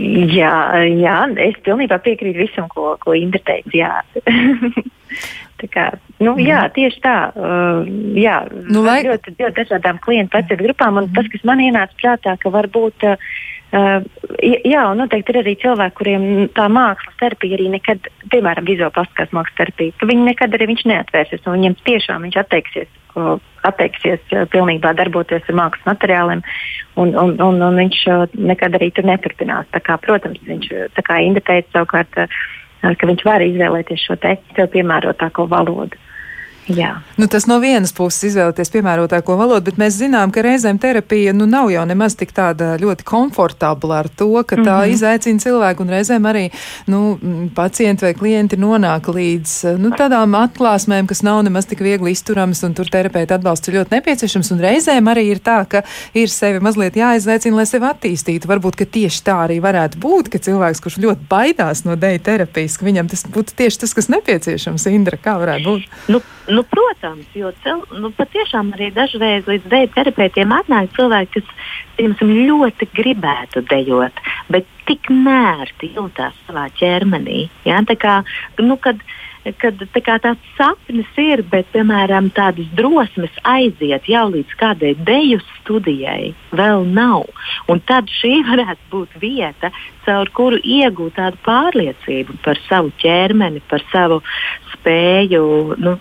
Jā, jā, es pilnībā piekrītu visam, ko, ko Indra teica. <laughs> kā, nu. Jā, tieši tā. Jā, nu, lai... ļoti, ļoti dažādām klientu pacientu grupām. Un tas, kas man ienāca prātā, ka varbūt. Uh, jā, un noteikti ir arī cilvēki, kuriem tā mākslas terapija arī nekad, piemēram, vizuālplastiskās mākslas terapija, ka viņi nekad arī neatvērsies, un viņiem tiešām viņš atteiksies, atteiksies pilnībā darboties ar mākslas materiāliem, un, un, un, un viņš nekad arī tur neturpinās. Kā, protams, viņš, kā Inda teica, savukārt, ka viņš var izvēlēties šo te piemērotāko valodu. Jā. Nu, tas no vienas puses izvēlēties piemērotāko valodu, bet mēs zinām, ka reizēm terapija nu, nav jau nemaz tik tāda ļoti komfortabla ar to, ka tā mm -hmm. izaicina cilvēku un reizēm arī nu, pacienti vai klienti nonāk līdz nu, tādām atklāsmēm, kas nav nemaz tik viegli izturamas, un tur terapeita atbalsts ir ļoti nepieciešams. Un reizēm arī ir tā, ka ir sevi mazliet jāizaicina, lai sevi attīstītu. Varbūt, ka tieši tā arī varētu būt, ka cilvēks, kurš ļoti baidās no deju terapijas, ka viņam tas būtu tieši tas, kas nepieciešams. Indra, kā varētu būt? Nu, Nu, protams, jo cil, nu, patiešām arī dažreiz līdz deju terapeitiem atnāk cilvēki, kas piemēram, ļoti gribētu dejot, bet tik nērti jūtas savā ķermenī. Ja? Tā kā, nu, kad, kad tā kā tāds sapnis ir, bet, piemēram, tādas drosmes aiziet jau līdz kādai deju studijai, vēl nav. Un tad šī varētu būt vieta, caur kuru iegūt tādu pārliecību par savu ķermeni, par savu spēju. Nu,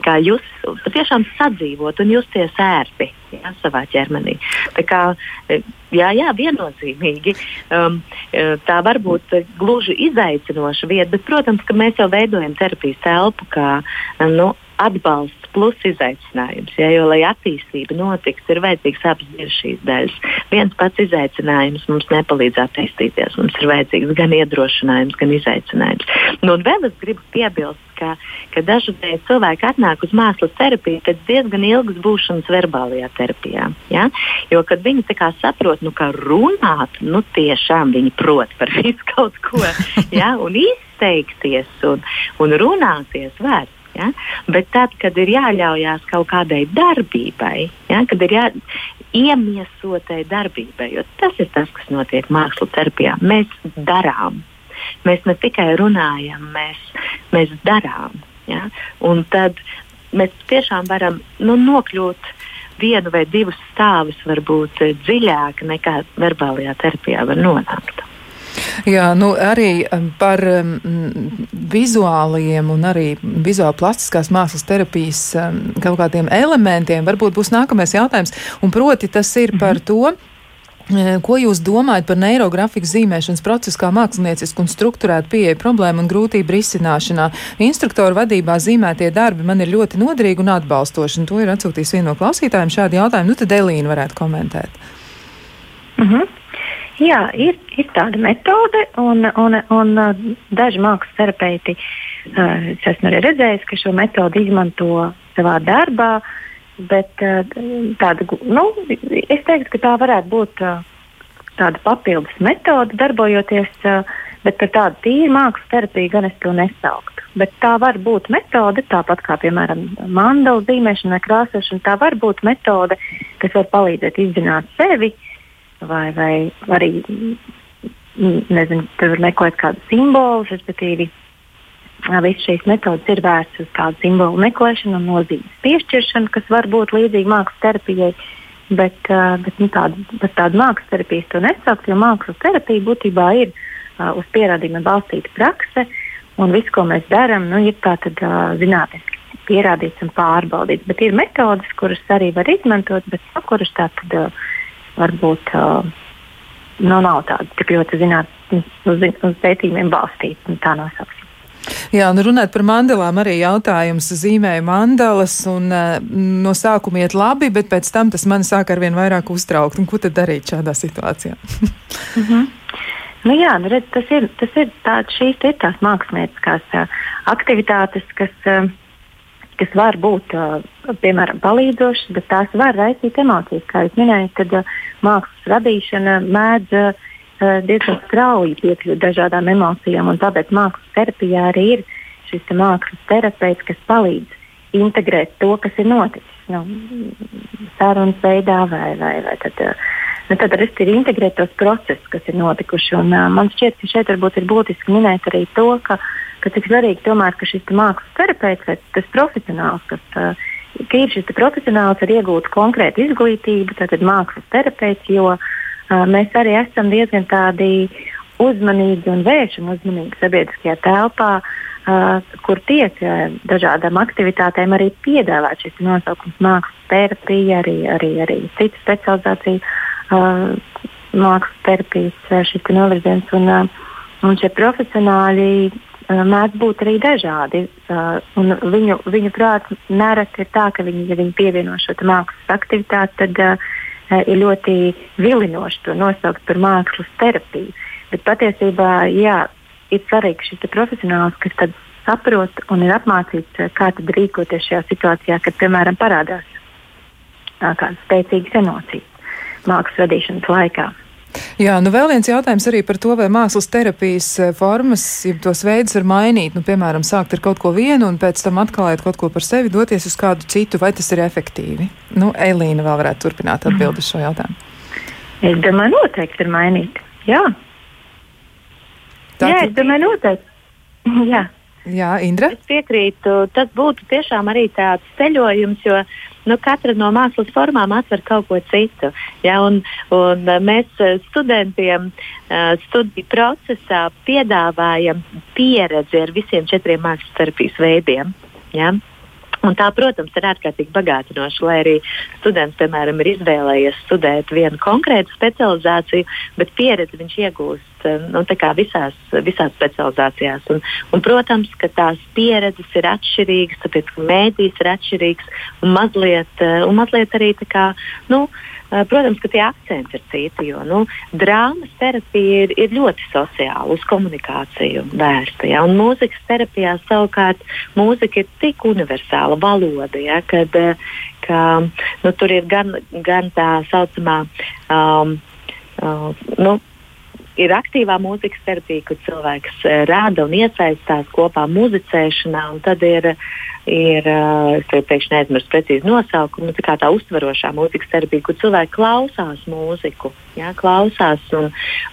jūs patiešām sadzīvot un justies ērti jā, savā ķermenī. Tā kā, e, jā, jā, viennozīmīgi um, e, tā var būt gluži izaicinoša vieta, bet, protams, mēs jau veidojam terapijas telpu kā nu, atbalsts plus izaicinājums. Ja, jo, lai attīstība notiks, ir vajadzīgs abas šīs daļas. Viens pats izaicinājums mums nepalīdz attīstīties. Mums ir vajadzīgs gan iedrošinājums, gan izaicinājums. Nu, un vēl es gribu piebilst, ka, ka dažreiz cilvēki atnāk uz mākslas terapiju pēc diezgan ilgas būšanas verbālajā terapijā. Ja? Jo, kad viņi saprot, nu, ka runāt, nu, tiešām viņi prot par <laughs> visu kaut ko, ja? un izteikties un, un runāties vērts. Ja? Bet tad, kad ir jāļaujās kaut kādai darbībai, ja? kad ir jā, iemiesotai darbībai, jo tas ir tas, kas notiek mākslas terapijā, mēs darām. Mēs ne tikai runājam, mēs, mēs darām. Ja? Un tad mēs tiešām varam nu, nokļūt vienu vai divus stāvus, varbūt dziļāk nekā verbālajā terapijā var nonākt. Jā, nu arī um, par um, vizuāliem un arī vizuāli plastiskās mākslas terapijas um, kaut kādiem elementiem varbūt būs nākamais jautājums. Un proti tas ir par mm -hmm. to, Ko jūs domājat par neirografikas zīmēšanas procesu kā māksliniecisku un struktūrētu pieeju problēmu un grūtību risināšanā? Instruktoru vadībā zīmētie darbi man ir ļoti noderīgi un atbalstoši, un to ir atsūtījis viena no klausītājiem šādi jautājumi. Nu, tad Elīna varētu komentēt. Mm -hmm. Jā, ir, ir tāda metode, un, un, un daži mākslas terapeiti, uh, es esmu arī redzējis, ka šo metodi izmanto savā darbā. Uh, Bet eh, tāda, nu, es teiktu, ka tā varētu būt eh, tāda papildus metode, darbojoties, eh, bet par tādu tīru mākslas terapiju gan es to nesauktu. Bet tā var būt metode, tāpat kā piemēram mandala zīmēšana vai krāsošana. Tā var būt metode, kas var palīdzēt izzināt sevi, vai, vai arī nezinu, tur meklēt kādu simbolu, respektīvi Visas šīs metodas ir vērstas uz tādu simbolu meklēšanu un nozīmes piešķiršanu, kas var būt līdzīga mākslas terapijai. Bet, bet nu, tādu, tādu mākslas terapiju to nesaukt, jo mākslas terapija būtībā ir uh, uz pierādījumiem balstīta prakse. Un viss, ko mēs darām, nu, ir tātad, uh, zinātniski pierādīts un pārbaudīts. Bet ir metodes, kuras arī var izmantot, bet no kuras tātad uh, varbūt uh, nu, nav tādas tik ļoti zinātniski uz, uz pētījumiem balstītas. Tā nosauksim. Jā, un runāt par mandalām arī jautājums zīmēju mandalas, un uh, no sākuma iet labi, bet pēc tam tas man sāk arvien vairāk uztraukt. Un ko tad darīt šādā situācijā? <laughs> mm -hmm. Nu jā, nu redz, tas ir, tas ir tā, šīs ir tās mākslinieckās uh, aktivitātes, kas, uh, kas var būt, uh, piemēram, palīdzošas, bet tās var raisīt emocijas. Kā jūs minējāt, tad mākslas radīšana mēdz uh, Eh, diezgan strauji piekļūt dažādām emocijām. Tāpēc mākslas terapijā arī ir šis mākslas terapeits, kas palīdz integrēt to, kas ir noticis. Nu, sarunas veidā vai, vai, vai tad, eh, nu, tad arī ir integrēt tos procesus, kas ir notikuši. Un, uh, man šķiet, ka šeit varbūt ir būtiski minēt arī to, ka, ka cik svarīgi tomēr, ka šis mākslas terapeits vai tas profesionāls, kas uh, ka ir šis profesionāls ar iegūtu konkrētu izglītību, tātad mākslas terapeits, jo uh, mēs arī esam diezgan tādi uzmanīgi un vēršam uzmanīgi sabiedriskajā telpā, kur tiek dažādām aktivitātēm arī piedāvāt šis nosaukums mākslas terapija, arī, arī, arī citu specializāciju mākslas terapijas šis novirziens. Un, un šie profesionāļi mēdz būt arī dažādi. Uh, viņu, viņu prāts nereti ir tā, ka viņi, ja viņi pievieno šo mākslas aktivitāti, tad uh, ir ļoti vilinoši to nosaukt par mākslas terapiju. Bet patiesībā jā, ir svarīgi šis profesionāls, kas saprot un ir apmācīts, eh, kā rīkoties šajā situācijā, kad, piemēram, parādās eh, kādas spēcīgas emocijas mākslas radīšanas laikā. Jā, nu vēl viens jautājums arī par to, vai mākslas terapijas eh, formas, ja tos veidus var mainīt. Nu, piemēram, sākt ar kaut ko vienu un pēc tam atklājot kaut ko par sevi, doties uz kādu citu, vai tas ir efektīvi? Nu, Elīna vēl varētu turpināt atbildēt uz šo jautājumu. Es domāju, noteikti ir mainīt. Jā, Tā, Jā es domāju, noteikti. <laughs> Jā. Jā, Indra? Es piekrītu. Tas būtu tiešām arī tāds ceļojums, jo nu, katra no mākslas formām atver kaut ko citu. Ja, un, un mēs studentiem studiju procesā piedāvājam pieredzi ar visiem četriem mākslas terapijas veidiem. Ja. Un tā, protams, ir ārkārtīgi bagātinoša, lai arī students, piemēram, ir izvēlējies studēt vienu konkrētu specializāciju, bet pieredzi viņš iegūst eh, nu, visās, visās specializācijās. Un, un, protams, ka tās pieredzes ir atšķirīgas, tāpēc ka mēdīs ir atšķirīgs un mazliet, eh, un mazliet arī tā kā. Nu, Eh, protams, ka tie akcenti ir citi, jo nu, drāmas terapija ir, ir ļoti sociāla, uz komunikāciju vērsta. Ja? Un mūzikas terapijā savukārt mūzika ir tik universāla valoda, ja? kad eh, ka, nu, tur ir gan, gan tā saucamā. Um, uh, nu, ir aktīvā mūzikas terapija, kur cilvēks uh, rāda un iesaistās kopā muzicēšanā, tad ir ir, pēkšņi aizmirsu precīzi nosaukumu, tā kā tā uztverošā mūzikas terapija, kur cilvēki klausās mūziku, jā, klausās un,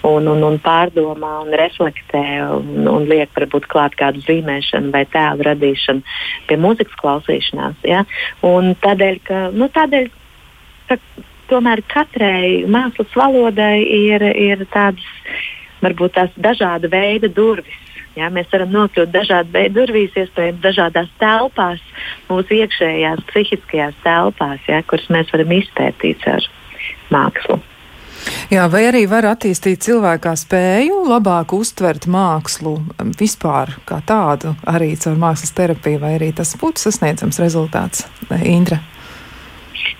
un, un, un pārdomā un reflektē un, un liek varbūt klāt kādu zīmēšanu vai tēlu radīšanu pie mūzikas klausīšanās. Jā. Un tādēļ, ka, nu, tādēļ, ka tomēr katrai mākslas valodai ir, ir tādas varbūt tās dažāda veida durvis Ja, mēs varam nokļūt dažādu veidu durvīs, iespējams, dažādās telpās, mūsu iekšējās, psihiskajās telpās, ja, kuras mēs varam izpētīt ar mākslu. Jā, vai arī var attīstīt cilvēkā spēju labāk uztvert mākslu vispār kā tādu, arī caur mākslas terapiju, vai arī tas būtu sasniedzams rezultāts, Indra?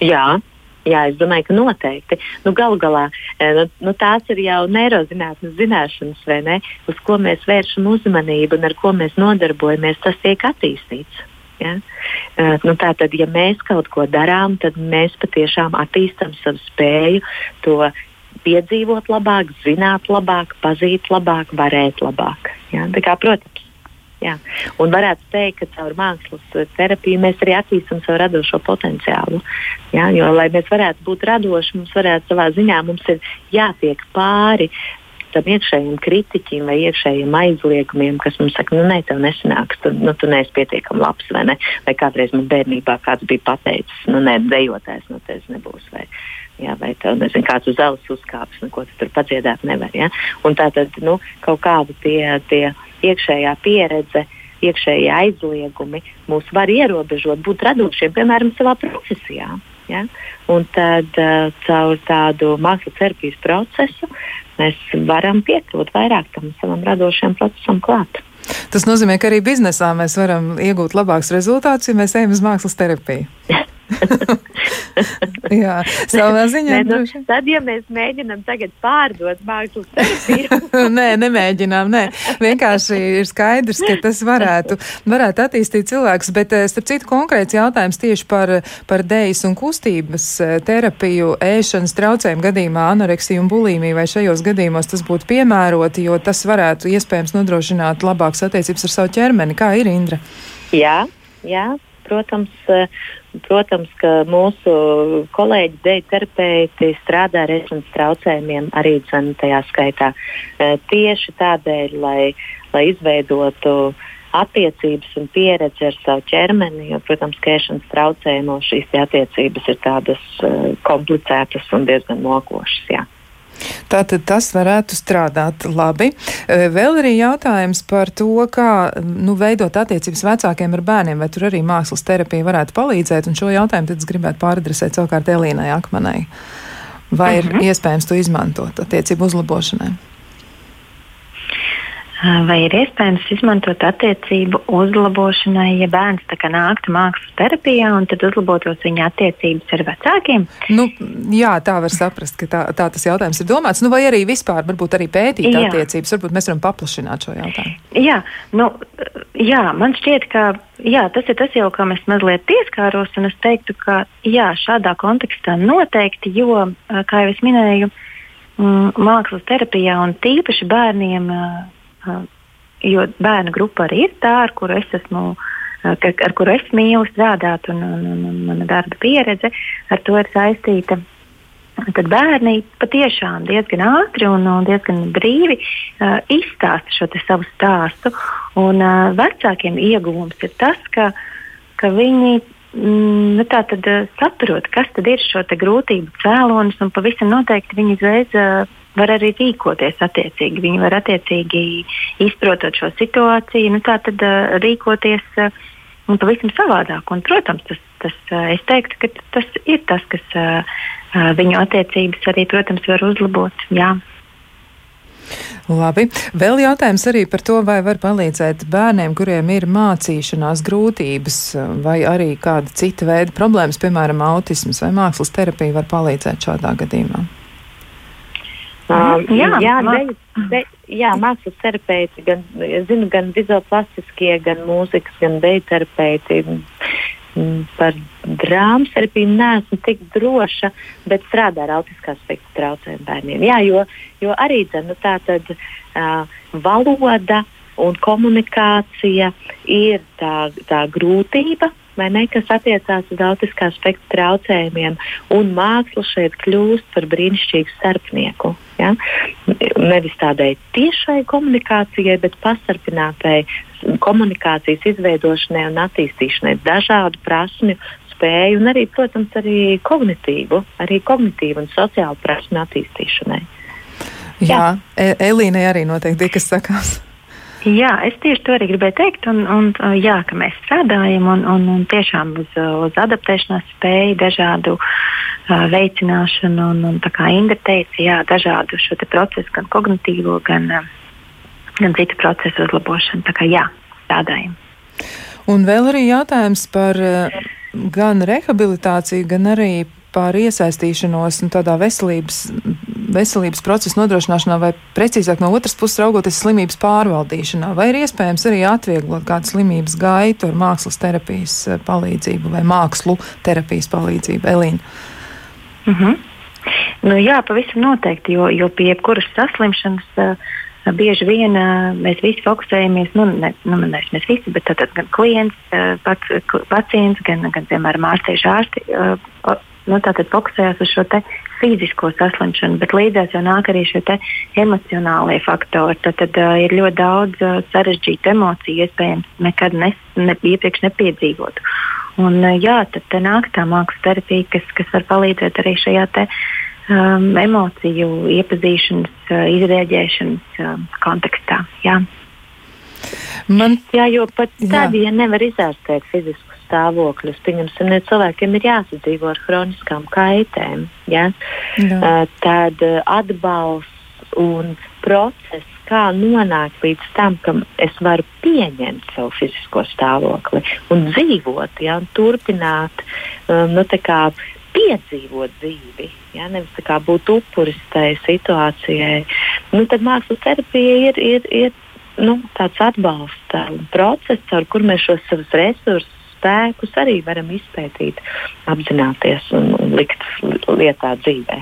Jā, Jā, es domāju, ka noteikti. Nu, Galu galā e, nu, nu, tās ir jau neirozinātnes zināšanas, vai ne? Uz ko mēs vēršam uzmanību un ar ko mēs nodarbojamies, tas tiek attīstīts. Ja? Uh, nu, Tātad, ja mēs kaut ko darām, tad mēs patiešām attīstām savu spēju to piedzīvot labāk, zināt labāk, pazīt labāk, varēt labāk. Ja? Kā, protams, Jā. Un varētu teikt, ka caur mākslas terapiju mēs arī attīstām savu radošo potenciālu. Jā, jo, lai mēs varētu būt radoši, mums varētu savā ziņā mums ir jātiek pāri tam iekšējiem kritiķiem vai iekšējiem aizliegumiem, kas mums saka, nu, nē, tev nesanāks, tu, nu, tu neesi pietiekami labs, vai ne? Vai kādreiz man bērnībā kāds bija pateicis, nu, nē, dejotājs no tevis nebūs. Vai, jā, vai tev nezinu, kāds uz zeles uzkāps, nu, ko tu tur padziedāt nevar. Ja? Un tā tad nu, kaut kādi tie. tie iekšējā pieredze, iekšējie aizliegumi mūs var ierobežot, būt radošiem, piemēram, savā profesijā. Ja? Un tad uh, caur tādu mākslas terapijas procesu mēs varam piekļūt vairāk tam savam radošajam procesam klāt. Tas nozīmē, ka arī biznesā mēs varam iegūt labākus rezultātus, ja mēs ejam uz mākslas terapiju. <laughs> <laughs> Jā, savā ziņā. Nē, nu, tad, ja mēs mēģinām tagad pārdot mākslas terapiju. <laughs> nē, nemēģinām, nē. Vienkārši ir skaidrs, ka tas varētu, varētu attīstīt cilvēkus, bet, eh, starp citu, konkrēts jautājums tieši par, par dējas un kustības eh, terapiju ēšanas traucējumu gadījumā, anoreksiju un bulīmiju, vai šajos gadījumos tas būtu piemēroti, jo tas varētu iespējams nodrošināt labākas attiecības ar savu ķermeni. Kā ir Indra? Jā, jā, protams, Protams, ka mūsu kolēģi, deju terapeiti strādā ar ēšanas traucējumiem arī dzen, tajā skaitā. E, tieši tādēļ, lai, lai izveidotu attiecības un pieredzi ar savu ķermeni, jo, protams, ka ēšanas traucējumos šīs attiecības ir tādas uh, komplicētas un diezgan mokošas. Jā. Tātad tas varētu strādāt labi. E, vēl arī jautājums par to, kā nu, veidot attiecības vecākiem ar bērniem, vai tur arī mākslas terapija varētu palīdzēt, un šo jautājumu tad es gribētu pāradresēt savukārt Elīnai Akmanai. Vai ir uh mhm. -huh. iespējams to izmantot attiecību uzlabošanai? Vai ir iespējams izmantot attiecību uzlabošanai, ja bērns nāktu mākslas terapijā un tad uzlabotos viņa attiecības ar vecākiem? Nu, jā, tā var saprast, ka tā, tā tas jautājums ir domāts. Nu, vai arī vispār varbūt arī pētīt jā. attiecības, varbūt mēs varam paplašināt šo jautājumu. Jā, nu, jā man šķiet, ka jā, tas ir tas jau, kā mēs mazliet pieskāros, un es teiktu, ka jā, šādā kontekstā noteikti, jo, kā jau es minēju, mākslas terapijā un tīpaši bērniem jo bērnu grupa arī ir tā, ar kuru es esmu. Ar, ar kuru es mīlu strādāt, un, un, un, un mana darba pieredze ar to ir saistīta. Tad bērni patiešām diezgan ātri un, un diezgan brīvi uh, izstāsta šo savu stāstu. Un, uh, vecākiem ieguvums ir tas, ka, ka viņi mm, nu, tātad, saprot, kas tad ir šo grūtību cēlonis, un pavisam noteikti viņi uzreiz uh, var arī rīkoties attiecīgi. Viņi var attiecīgi izprotot šo situāciju, nu, tā tad uh, rīkoties uh, pavisam savādāk. Un, protams, tas, tas, uh, es teiktu, ka tas ir tas, kas uh, viņu attiecības arī, protams, var uzlabot. Jā. Labi. Vēl jautājums arī par to, vai var palīdzēt bērniem, kuriem ir mācīšanās grūtības, vai arī kāda cita veida problēmas, piemēram, autisms vai mākslas terapija var palīdzēt šādā gadījumā. Uh, jā, jā, de, de, jā, mākslas terapeiti, gan, zinu, gan vizuālplastiskie, gan mūzikas, gan deju terapeiti. Par drāmas terapiju neesmu tik droša, bet strādā ar autiskā spektra traucējumu bērniem. Jā, jo, jo arī nu, tā tad uh, valoda un komunikācija ir tā, tā grūtība, ne, kas attiecās uz autiskā spektra traucējumiem, un māksla šeit kļūst par brīnišķīgu starpnieku. Ja? Nevis tādai tiešai komunikācijai, bet pastarpinātai komunikācijas izveidošanai un attīstīšanai dažādu prasmju spēju un arī, protams, arī kognitīvu, arī kognitīvu un sociālu prasmu attīstīšanai. Jā, Jā. E Elīnai arī noteikti ir kas sakās. Jā, es tieši to arī gribēju teikt, un, un jā, ka mēs strādājam un, un, un tiešām uz, uz adaptēšanās spēju, dažādu veicināšanu. Un, un, kā Inga teica, jā, dažādu šo procesu, gan kognitīvo, gan, gan citu procesu uzlabošanu. Tā kā jā, strādājam. Un vēl arī jautājums par gan rehabilitāciju, gan arī par iesaistīšanos nu, tādā veselības, veselības procesa nodrošināšanā, vai precīzāk no otras puses raugoties slimības pārvaldīšanā, vai ir iespējams arī atvieglot kādu slimības gaitu ar mākslas terapijas eh, palīdzību vai mākslu terapijas palīdzību? Elīna. Mm -hmm. nu, jā, pavisam noteikti, jo, jo pie jebkuras saslimšanas uh, bieži vien uh, mēs visi fokusējamies, nu, ne, nu, nevis mēs visi, bet tātad gan klients, pats, pacients, gan, gan piemēram, ārstieši ārsti nu, fokusējās uz šo fizisko saslimšanu, bet līdzās jau nāk arī šie emocionālie faktori. Tad, tad uh, ir ļoti daudz uh, sarežģītu emociju, iespējams, nekad ne, ne, iepriekš nepiedzīvotu. Un, uh, jā, tad nāk tā mākslas terapija, kas, kas var palīdzēt arī šajā te, um, emociju iepazīšanas, uh, izrēģēšanas uh, kontekstā. Jā. Man, jā, jo pat tad, jā. ja nevar izārstēt fizisku stāvokļus. Pieņemsim, ne cilvēkiem ir jāsadzīvo ar chroniskām kaitēm. Ja? Jā. Uh, tad uh, atbalsts un process, kā nonākt līdz tam, ka es varu pieņemt savu fizisko stāvokli un dzīvot, ja, un turpināt um, nu, kā, piedzīvot dzīvi. Ja, nevis tā kā būt upuris tai situācijai. Nu, tad mākslas terapija ir, ir, ir nu, tāds atbalsta process, ar kur mēs šos savus resursus spēkus arī varam izpētīt, apzināties un, un likt lietā dzīvē.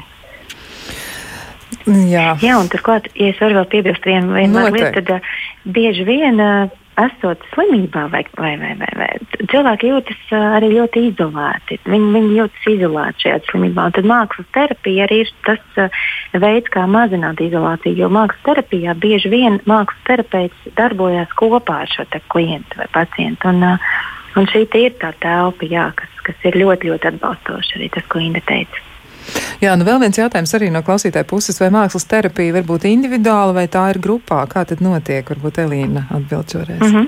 Jā, Jā un turklāt, ja es varu vēl piebilst vienu, vienu lietu, tad uh, bieži vien uh, esot slimībā, vai, vai, vai, vai, vai cilvēki jūtas arī ļoti izolēti. Viņi, viņi jūtas izolēti šajā slimībā. Tad mākslas terapija arī ir tas veids, kā mazināt izolāciju. Jo mākslas terapijā bieži vien mākslas terapeits darbojas kopā ar šo klientu vai pacientu. Un, uh, Un šī ir tā telpa, jā, kas, kas ir ļoti, ļoti atbalstoša arī tas, ko Inga teica. Jā, nu vēl viens jautājums arī no klausītāja puses, vai mākslas terapija var būt individuāla vai tā ir grupā? Kā tad notiek? Varbūt Elīna atbild šoreiz. Mm -hmm.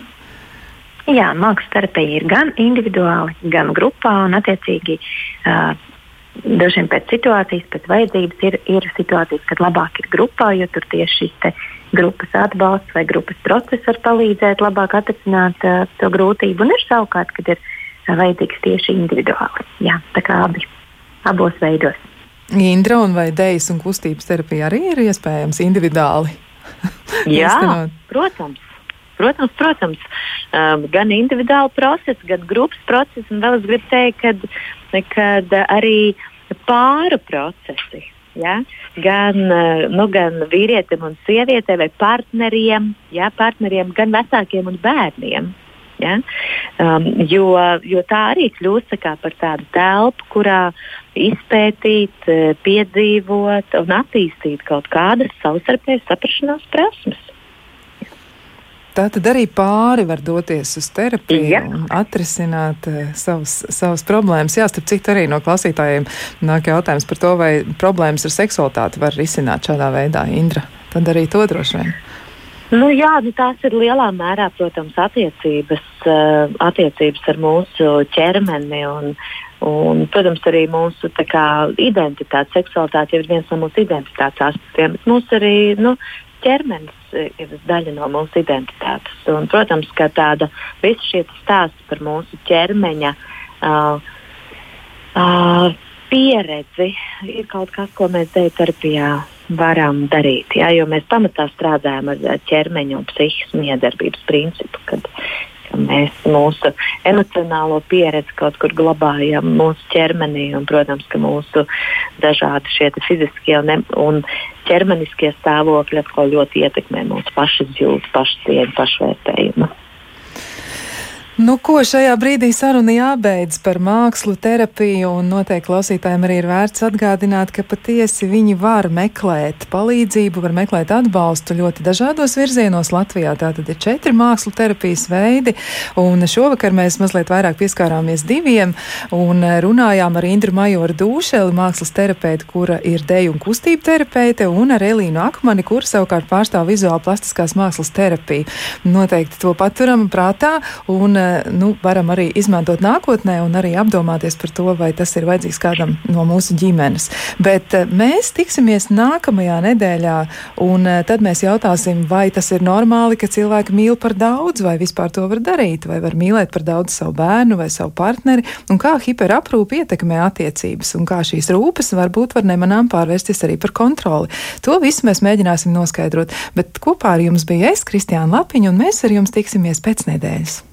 Jā, mākslas terapija ir gan individuāli, gan grupā, un attiecīgi uh, dažiem pēc situācijas, pēc vajadzības ir, ir situācijas, kad labāk ir grupā, jo tur tieši šis grupas atbalsts vai grupas process var palīdzēt labāk atrisināt uh, to grūtību. Un ir savukārt, kad ir uh, vajadzīgs tieši individuāli. Jā, tā kā abi, abos veidos. Indra un vai dēļas un kustības terapija arī ir iespējams individuāli? <laughs> Jā, protams. Protams, protams, um, gan individuāla procesa, gan grupas procesa, un vēl es gribu teikt, ka arī pāru procesi Ja? Gan, eh, nu, gan vīrietim un sievietei vai partneriem, ja? partneriem, gan vecākiem un bērniem. Ja? Um, jo, jo tā arī kļūst tā par tādu telpu, kurā izpētīt, eh, piedzīvot un attīstīt kaut kādas savstarpējas saprašanās prasmes. Tā tad arī pāri var doties uz terapiju ja. un atrisināt uh, savas, savas problēmas. Jā, starp citu, arī no klausītājiem nāk jautājums par to, vai problēmas ar seksualitāti var risināt šādā veidā. Indra, tad arī to droši vien. Nu, jā, nu, tās ir lielā mērā, protams, attiecības, uh, attiecības ar mūsu ķermeni un, un, protams, arī mūsu kā, identitāte. Seksualitāte ir viens no mūsu identitātes aspektiem, mūsu arī nu, ķermenis ir daļa no mūsu identitātes. Un, protams, ka tāda visa šie stāsti par mūsu ķermeņa uh, uh, pieredzi ir kaut kas, ko mēs dēļ terapijā varam darīt. Jā, jo mēs pamatā strādājam ar ķermeņa un psihisku miedarbības principu, kad mēs mūsu emocionālo pieredzi kaut kur glabājam mūsu ķermenī. Un, protams, ka mūsu dažādi šie fiziskie un, un ķermeniskie stāvokļi atkal ļoti ietekmē mūsu pašizjūtu, pašcieņu, pašvērtējumu. Nu, ko šajā brīdī saruna jābeidz par mākslu, terapiju, un noteikti klausītājiem arī ir vērts atgādināt, ka patiesi viņi var meklēt palīdzību, var meklēt atbalstu ļoti dažādos virzienos Latvijā. Tātad ir četri mākslu terapijas veidi, un šovakar mēs mazliet vairāk pieskārāmies diviem, un runājām ar Indru Majoru Dūšeli, mākslas terapeiti, kura ir deju un kustību terapeite, un ar Elīnu Akmani, kura savukārt pārstāv vizuāli plastiskās mākslas terapiju. Noteikti to paturam prātā, un nu, varam arī izmantot nākotnē un arī apdomāties par to, vai tas ir vajadzīgs kādam no mūsu ģimenes. Bet mēs tiksimies nākamajā nedēļā, un tad mēs jautāsim, vai tas ir normāli, ka cilvēki mīl par daudz, vai vispār to var darīt, vai var mīlēt par daudz savu bērnu vai savu partneri, un kā hiperaprūpe ietekmē attiecības, un kā šīs rūpes varbūt var nemanām pārvērsties arī par kontroli. To visu mēs mēģināsim noskaidrot, bet kopā ar jums bija es, Kristiāna Lapiņa, un mēs ar jums tiksimies pēc nedēļas.